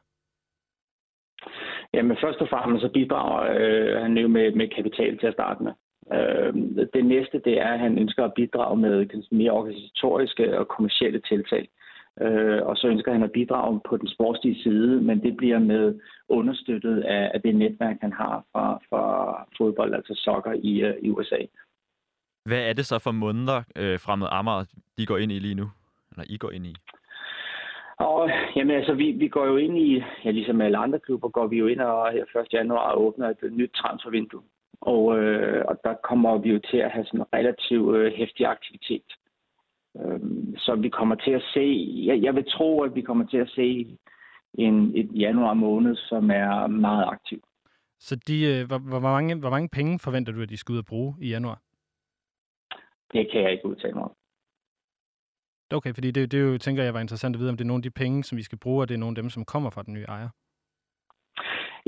G: Jamen først og fremmest så bidrager øh, han jo med, med kapital til at starte med. Øh, det næste det er, at han ønsker at bidrage med mere organisatoriske og kommersielle tiltag. Øh, og så ønsker han at bidrage på den sportslige side, men det bliver med understøttet af, af det netværk, han har fra, fra fodbold, altså soccer i, uh, i USA.
C: Hvad er det så for måneder øh, fremad Amager, de går ind i lige nu? Eller I går ind i?
G: Og, jamen altså, vi, vi går jo ind i, ja, ligesom alle andre klubber, går vi jo ind og her 1. januar åbner et nyt transfervindue. Og, øh, og der kommer vi jo til at have sådan en relativt øh, hæftig aktivitet. Øh, så vi kommer til at se, jeg, jeg vil tro, at vi kommer til at se en, et januar måned, som er meget aktiv.
B: Så de, øh, hvor, hvor, mange, hvor mange penge forventer du, at de skal ud og bruge i januar?
G: Det kan jeg ikke udtale mig om.
B: Okay, fordi det, det jo, tænker jeg var interessant at vide, om det er nogle af de penge, som vi skal bruge, og det er nogle af dem, som kommer fra den nye ejer.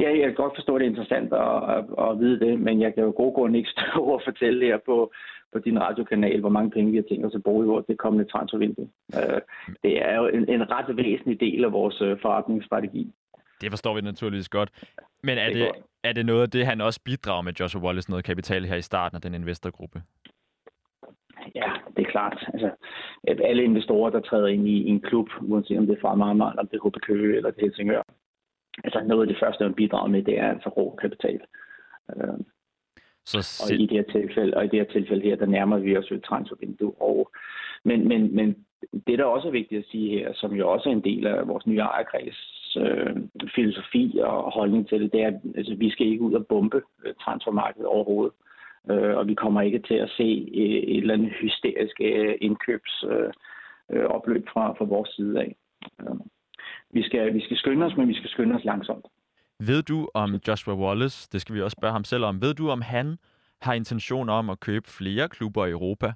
G: Ja, jeg kan godt forstå, at det er interessant at, at, at vide det, men jeg kan jo god grund ikke stå og fortælle her på, på din radiokanal, hvor mange penge vi har tænkt os at bruge i vores det kommende transfervindue. Uh, det er jo en, en ret væsentlig del af vores uh, forretningsstrategi.
C: Det forstår vi naturligvis godt. Men er
G: Det
C: det,
G: er
C: det noget af det, han også bidrager med Joshua Wallace, noget kapital her i starten af den investorgruppe?
G: Ja, det er klart. Altså, alle investorer, der træder ind i, i en klub, uanset om det er fra Marmar, eller om det er HB Køge, eller det er Helsingør, altså noget af det første, man bidrager med, det er altså rå kapital. Øh,
C: Så
G: og
C: se,
G: i det her tilfælde, og i det her tilfælde her, der nærmer vi os jo et transfervindue. Og, men, men, men det, der også er vigtigt at sige her, som jo også er en del af vores nye ejerkreds øh, filosofi og holdning til det, det er, at altså, vi skal ikke ud og bombe øh, transfermarkedet overhovedet. Øh, og vi kommer ikke til at se øh, et eller andet hysterisk øh, indkøbsopløb øh, øh, fra, fra vores side af. Øh, vi, skal, vi skal skynde os, men vi skal skynde os langsomt.
C: ved du om Joshua Wallace, det skal vi også spørge ham selv om, ved du om han har intention om at købe flere klubber i Europa,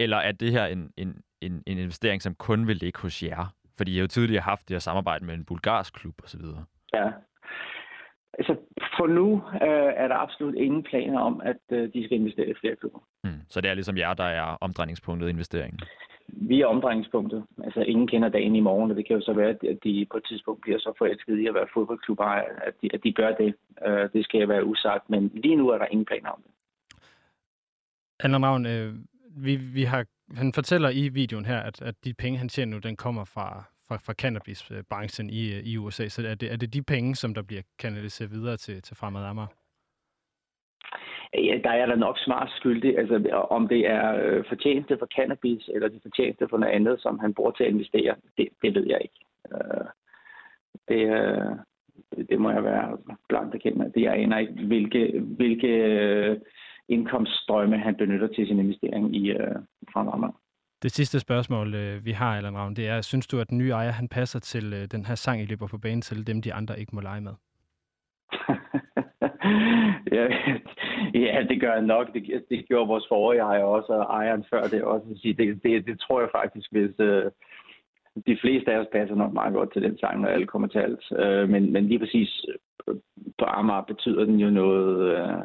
C: eller er det her en, en, en, en investering, som kun vil ligge hos jer? Fordi I har jo tidligere haft det her samarbejde med en bulgarsk klub osv.
G: Ja. Altså, for nu øh, er der absolut ingen planer om, at øh, de skal investere i flere klubber.
C: Hmm. Så det er ligesom jer, der er omdrejningspunktet i investeringen.
G: Vi er omdrejningspunktet. Altså, ingen kender dagen i morgen, og det kan jo så være, at de på et tidspunkt bliver så forelsket i at være fodboldklubber, at de, at de gør det. Øh, det skal være usagt, men lige nu er der ingen planer om det.
E: Allan Ravn, øh, vi, vi har, han fortæller i videoen her, at, at de penge, han tjener nu, den kommer fra, fra, fra cannabisbranchen i, i USA. Så er det, er det de penge, som der bliver kanaliseret videre til, til Fremad Amager?
G: Ja, der er der nok smart skyldig. Altså, om det er øh, fortjeneste for cannabis, eller det er fortjeneste for noget andet, som han bruger til at investere, det, det ved jeg ikke. Øh, det, øh, det, det må jeg være blankt bekendt med. Det jeg aner ikke, hvilke, hvilke øh, indkomststrømme han benytter til sin investering i øh.
E: Det sidste spørgsmål, øh, vi har, Allan Ravn, det er, synes du, at den nye ejer, han passer til øh, den her sang, I løber på banen til, dem de andre ikke må lege med?
G: ja, ja, det gør jeg nok. Det, det gjorde vores forrige ejer også, og ejeren før det også. Det, det, det tror jeg faktisk, hvis øh, de fleste af os passer nok meget godt til den sang, når alle kommer til alt. Øh, men, men lige præcis øh, på Amager betyder den jo noget, øh,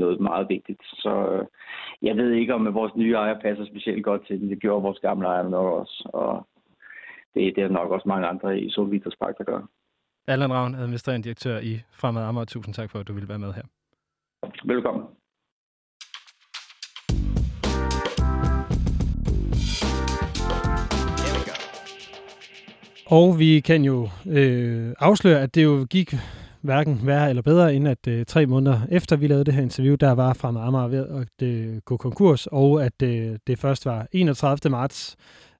G: noget meget vigtigt. Så øh, jeg ved ikke, om øh, vores nye ejer passer specielt godt til den. Det gjorde vores gamle ejer nok også. Og det, det er nok også mange andre i Solviters Park, der gør.
E: Allan Ravn, administrerende direktør i Fremad Amager. Tusind tak for, at du ville være med her.
G: Velkommen.
B: Og vi kan jo øh, afsløre, at det jo gik hverken værre eller bedre, end at øh, tre måneder efter vi lavede det her interview, der var Fremad Amager ved at øh, gå konkurs, og at øh, det først var 31. marts,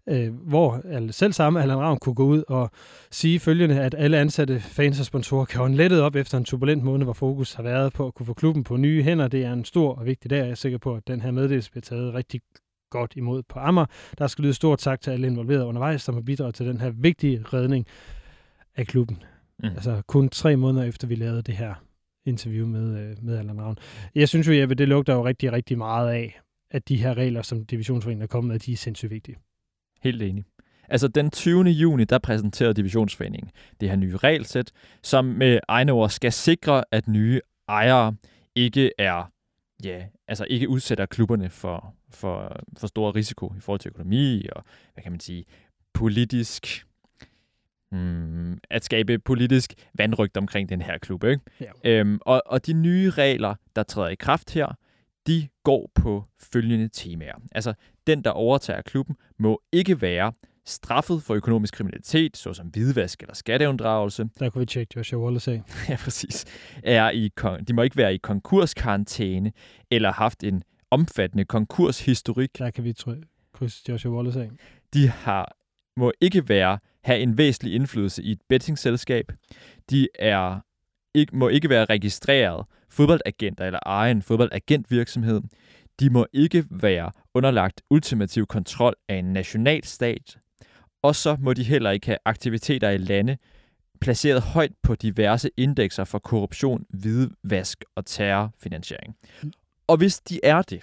B: øh, hvor alle, selv samme Allan Ravn kunne gå ud og sige følgende, at alle ansatte, fans og sponsorer kan ånde lettet op efter en turbulent måned, hvor fokus har været på at kunne få klubben på nye hænder. Det er en stor og vigtig dag, jeg er sikker på, at den her meddelelse bliver taget rigtig godt imod på Amager. Der skal lyde stort tak til alle involverede undervejs, som har bidraget til den her vigtige redning af klubben.
C: Mm.
B: Altså kun tre måneder efter vi lavede det her interview med, øh, med Allan Ravn. Jeg synes jo, Jeppe, det lugter jo rigtig, rigtig meget af, at de her regler, som divisionsforeningen er kommet med, de er sindssygt vigtige.
C: Helt enig. Altså den 20. juni, der præsenterede Divisionsforeningen det her nye regelsæt, som med egne ord skal sikre, at nye ejere ikke er, ja, altså ikke udsætter klubberne for, for, for stor risiko i forhold til økonomi og, hvad kan man sige, politisk, hmm, at skabe politisk vandrygt omkring den her klub. Ikke?
B: Ja.
C: Øhm, og, og de nye regler, der træder i kraft her, de går på følgende temaer. Altså, den, der overtager klubben, må ikke være straffet for økonomisk kriminalitet, såsom hvidvask eller skatteunddragelse.
B: Der kunne vi tjekke Joshua Wallace af.
C: ja, præcis. Er i, de må ikke være i konkurskarantæne eller haft en omfattende konkurshistorik.
B: Der kan vi trykke kryds Joshua Wallace af.
C: De har, må ikke være have en væsentlig indflydelse i et bettingselskab. De er ikke, må ikke være registreret fodboldagenter eller eje en fodboldagentvirksomhed. De må ikke være underlagt ultimativ kontrol af en nationalstat. Og så må de heller ikke have aktiviteter i lande placeret højt på diverse indekser for korruption, hvidvask og terrorfinansiering. Og hvis de er det,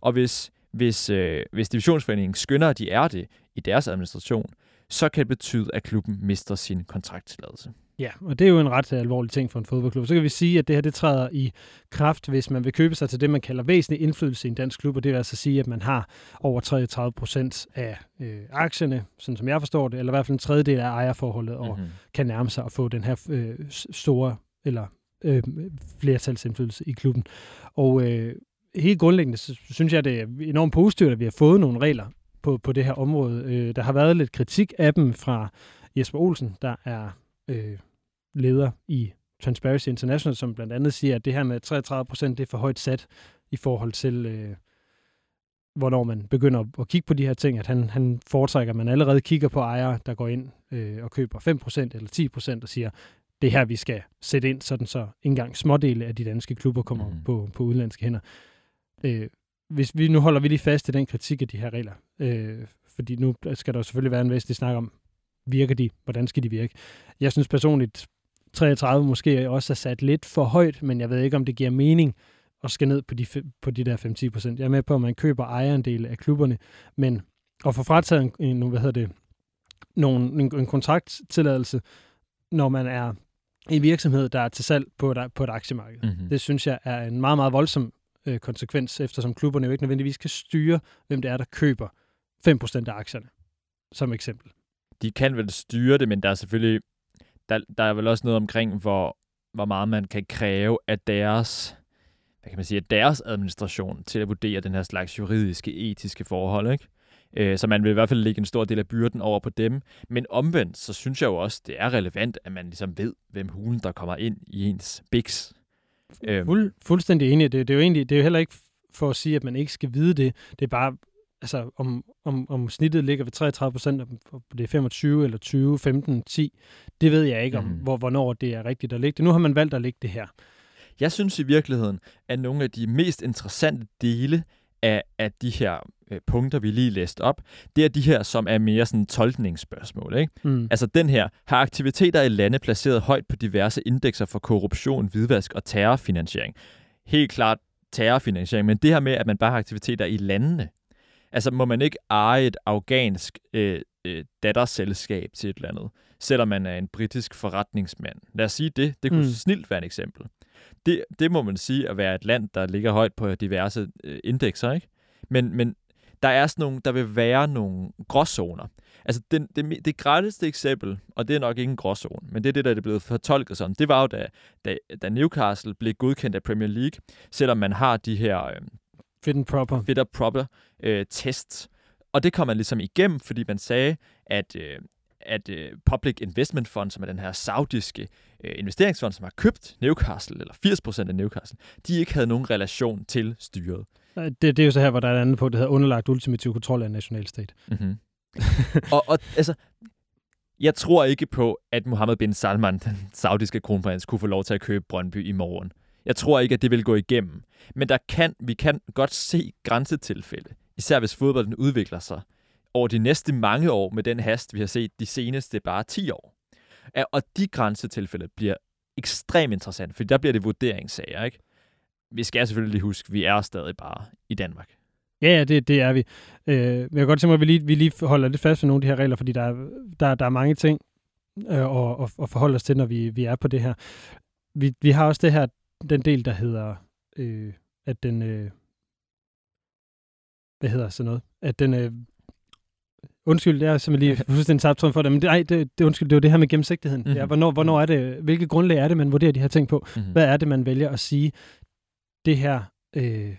C: og hvis, hvis, øh, hvis divisionsforeningen skynder, at de er det i deres administration, så kan det betyde, at klubben mister sin kontrakttilladelse.
B: Ja, og det er jo en ret alvorlig ting for en fodboldklub. Så kan vi sige, at det her det træder i kraft, hvis man vil købe sig til det, man kalder væsentlig indflydelse i en dansk klub, og det vil altså sige, at man har over 33 procent af øh, aktierne, sådan som jeg forstår det, eller i hvert fald en tredjedel af ejerforholdet, og
C: Mhm.
B: kan nærme sig at få den her øh, store, eller øh, flertalsindflydelse i klubben. Og øh, helt grundlæggende, så synes jeg, det er enormt positivt, at vi har fået nogle regler på, på det her område. Øh, der har været lidt kritik af dem fra Jesper Olsen, der er øh, leder i Transparency International, som blandt andet siger, at det her med 33 procent, det er for højt sat i forhold til, øh, hvornår man begynder at kigge på de her ting, at han, han foretrækker, at man allerede kigger på ejere, der går ind øh, og køber 5 procent eller 10 procent og siger, det er her, vi skal sætte ind, sådan så engang smådele af de danske klubber kommer mm. på, på udenlandske hænder. Øh, hvis vi nu holder vi lige fast i den kritik af de her regler, øh, fordi nu skal der selvfølgelig være en væsentlig snak om, virker de, hvordan skal de virke. Jeg synes personligt, 33 måske også er sat lidt for højt, men jeg ved ikke, om det giver mening at skal ned på de, på de der 5-10 procent. Jeg er med på, at man køber ejerandel af klubberne, men at få frataget en, hvad hedder det, nogen, en, en kontrakttilladelse, når man er en virksomhed, der er til salg på et, på et aktiemarked. Mm-hmm. Det synes jeg er en meget, meget voldsom øh, konsekvens, eftersom klubberne jo ikke nødvendigvis kan styre, hvem det er, der køber 5% af aktierne, som eksempel.
C: De kan vel styre det, men der er selvfølgelig der, der er vel også noget omkring, hvor, hvor meget man kan kræve af deres, hvad kan man sige, deres administration til at vurdere den her slags juridiske, etiske forhold, ikke? Øh, så man vil i hvert fald lægge en stor del af byrden over på dem. Men omvendt, så synes jeg jo også, det er relevant, at man ligesom ved, hvem hulen, der kommer ind i ens biks.
B: Fuld, fuldstændig enig. Det, det, er jo egentlig, det er jo heller ikke for at sige, at man ikke skal vide det. Det er bare, altså, om, om, om snittet ligger ved 33 procent, og det er 25 eller 20, 15, 10, det ved jeg ikke om, mm. hvor, hvornår det er rigtigt at lægge det. Nu har man valgt at lægge det her.
C: Jeg synes i virkeligheden, at nogle af de mest interessante dele af, af de her øh, punkter, vi lige læste op, det er de her, som er mere sådan tolkningsspørgsmål. Ikke? Mm. Altså den her, har aktiviteter i lande placeret højt på diverse indekser for korruption, hvidvask og terrorfinansiering? Helt klart terrorfinansiering, men det her med, at man bare har aktiviteter i landene. Altså må man ikke eje et afghansk øh, øh, datterselskab til et eller andet, selvom man er en britisk forretningsmand. Lad os sige det. Det kunne mm. snilt være et eksempel. Det, det må man sige at være et land, der ligger højt på diverse øh, indekser, ikke? Men, men der er sådan nogle, der vil være nogle gråzoner. Altså, det, det, det gratis eksempel, og det er nok ikke en gråzone, men det er det, der er blevet fortolket sådan, det var jo, da, da, da Newcastle blev godkendt af Premier League, selvom man har de her... Øh,
B: fit and proper.
C: Fit and proper øh, tests. Og det kom man ligesom igennem, fordi man sagde, at, øh, at øh, Public Investment Fund, som er den her saudiske øh, investeringsfond, som har købt Newcastle, eller 80% af Newcastle, de ikke havde nogen relation til styret.
B: Det, det er jo så her, hvor der er et andet på, det hedder underlagt ultimativ kontrol af nationalstat.
C: Mm-hmm. og, og altså, jeg tror ikke på, at Mohammed bin Salman, den saudiske kronprins, kunne få lov til at købe Brøndby i morgen. Jeg tror ikke, at det vil gå igennem. Men der kan, vi kan godt se grænsetilfælde, især hvis fodbolden udvikler sig over de næste mange år med den hast, vi har set de seneste bare 10 år. Og de grænsetilfælde bliver ekstremt interessant, for der bliver det vurderingssager, ikke? Vi skal selvfølgelig lige huske, at vi er stadig bare i Danmark.
B: Ja, ja det, det er vi. Øh, men jeg kan godt tænke mig, at vi lige, vi lige holder lidt fast ved nogle af de her regler, fordi der er, der, der er mange ting øh, at, at forholde os til, når vi, vi er på det her. Vi, vi har også det her, den del, der hedder, øh, at den, øh, hvad hedder sådan noget, at den, øh, undskyld, det er simpelthen lige fuldstændig tabt for det, men det, ej, det, det, undskyld, det er jo det her med gennemsigtigheden. Mm-hmm. Ja, hvornår, hvornår er det, hvilke grundlag er det, man vurderer de her ting på? Mm-hmm. Hvad er det, man vælger at sige, det her, øh,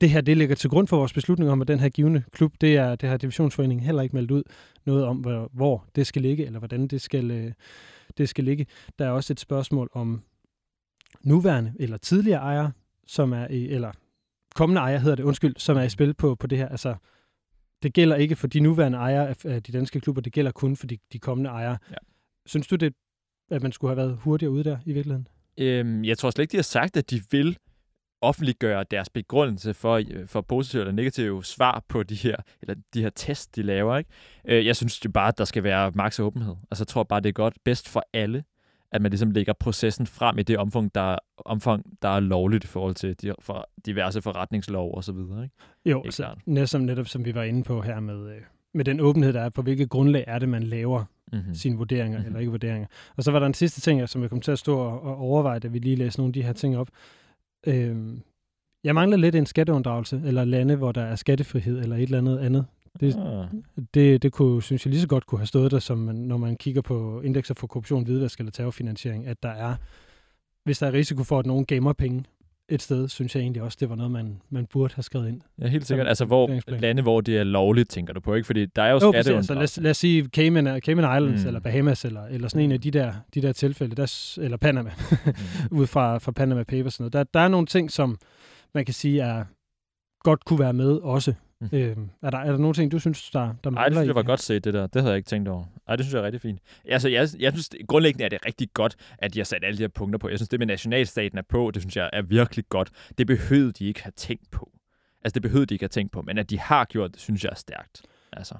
B: det her, det ligger til grund for vores beslutning om, at den her givende klub, det er, det har divisionsforeningen heller ikke meldt ud noget om, hvor, hvor det skal ligge, eller hvordan det skal, øh, det skal ligge. Der er også et spørgsmål om nuværende eller tidligere ejere, som er i, eller kommende ejere hedder det, undskyld, som er i spil på, på det her. Altså, det gælder ikke for de nuværende ejere af de danske klubber, det gælder kun for de, de kommende ejere. Ja. Synes du, det, at man skulle have været hurtigere ude der i virkeligheden?
C: Øhm, jeg tror slet ikke, de har sagt, at de vil offentliggøre deres begrundelse for, øh, for positive eller negative svar på de her, eller de her tests, de laver. Ikke? Øh, jeg synes jo bare, at der skal være maks åbenhed. Altså, jeg tror bare, det er godt bedst for alle, at man ligesom lægger processen frem i det omfang, der, omfang, der er lovligt i forhold til de, for diverse forretningslov og så videre. Ikke?
B: Jo, Ikke så netop, netop som vi var inde på her med, øh, med den åbenhed, der er på, hvilket grundlag er det, man laver mm-hmm. sine vurderinger mm-hmm. eller ikke vurderinger. Og så var der en sidste ting, som jeg kom til at stå og, og overveje, da vi lige læste nogle af de her ting op. Øhm, jeg mangler lidt en skatteunddragelse, eller lande, hvor der er skattefrihed, eller et eller andet andet. Det, ah. det, det kunne, synes jeg lige så godt kunne have stået der, som når man kigger på indekser for korruption, hvidvask eller terrorfinansiering, at der er hvis der er risiko for, at nogen gemmer penge et sted, synes jeg egentlig også, det var noget, man, man burde have skrevet ind.
C: Ja, helt sikkert. Altså, hvor lande, hvor det er lovligt, tænker du på, ikke? Fordi der er jo
B: Jo, præcis.
C: skatteunddragelse.
B: altså, lad, os, lad os sige Cayman, Cayman Islands,
C: Mm.
B: eller Bahamas, eller, eller sådan en af de der, de der tilfælde, der, eller Panama,
C: Mm.
B: ud fra, fra Panama Papers. og Sådan noget. Der, der er nogle ting, som man kan sige er godt kunne være med også.
C: Mm.
B: Øhm, er, der, er der nogle ting, du synes, der, der
C: Ej, det
B: mangler
C: synes jeg var
B: det?
C: godt set, det der. Det havde jeg ikke tænkt over. Ej, det synes jeg er rigtig fint. Altså, jeg, jeg synes, det- grundlæggende er det rigtig godt, at de har sat alle de her punkter på. Jeg synes, det med nationalstaten er på, det synes jeg er virkelig godt. Det behøvede de ikke have tænkt på. Altså, det behøvede de ikke have tænkt på, men at de har gjort det, synes jeg er stærkt. Altså.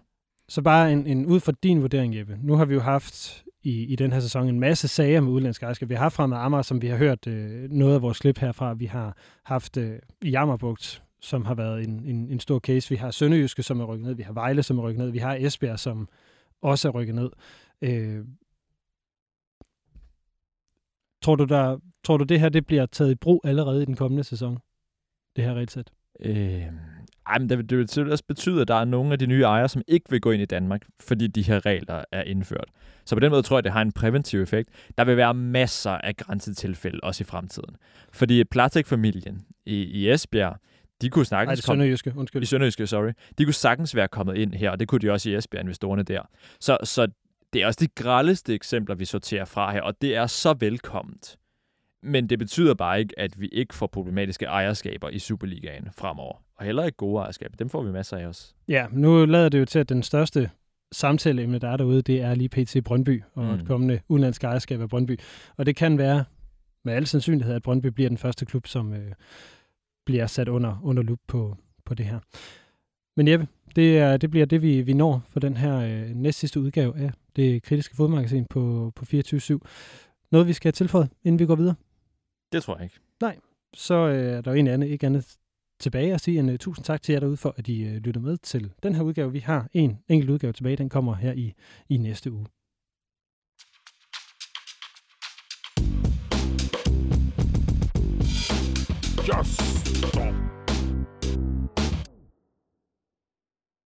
B: Så bare en, en ud fra din vurdering, Jeppe. Nu har vi jo haft i, i den her sæson en masse sager med udenlandsk ejerskab. Vi har haft Fremad Amager, som vi har hørt øh, noget af vores klip herfra. Vi har haft øh, i Jammerbugt, som har været en, en, en stor case. Vi har Sønderjyske, som er rykket ned. Vi har Vejle, som er rykket ned. Vi har Esbjerg, som også er rykket ned. Øh, tror, du der, tror du, det her det bliver taget i brug allerede i den kommende sæson? Det her regelsæt?
C: Øh, ej, men det, vil- det vil selvfølgelig også betyde, at der er nogle af de nye ejere, som ikke vil gå ind i Danmark, fordi de her regler er indført. Så på den måde tror jeg, det har en præventiv effekt. Der vil være masser af grænsetilfælde også i fremtiden. Fordi Platek-familien i, i Esbjerg, de kunne
B: Nej,
C: snakkes
B: det er. Sønderjyske, undskyld.
C: I Sønderjyske, sorry. De kunne sagtens være kommet ind her, og det kunne de også i Esbjerg, investorerne der. Så, så det er også de grældeste eksempler, vi sorterer fra her, og det er så velkomment. Men det betyder bare ikke, at vi ikke får problematiske ejerskaber i Superligaen fremover. Og heller ikke gode ejerskaber. Dem får vi masser af os.
B: Ja, nu lader det jo til, at den største samtaleemne, der er derude, det er lige PT Brøndby og
C: Mm.
B: mm. et kommende udenlandsk ejerskab af Brøndby. Og det kan være med al sandsynlighed, at Brøndby bliver den første klub, som øh, bliver sat under, under lup på, på det her. Men Jeppe, det, er, det bliver det, vi, vi når for den her øh, næst sidste udgave af det kritiske fodmagasin på, på 24-7. Noget, vi skal have tilføjet, inden vi går videre?
C: Det tror jeg ikke.
B: så øh, er der jo egentlig andet, ikke andet tilbage at sige en uh, tusind tak til jer derude for, at I uh, lytter med til den her udgave. Vi har en enkelt udgave tilbage, den kommer her i, i næste uge.
I: Just stop.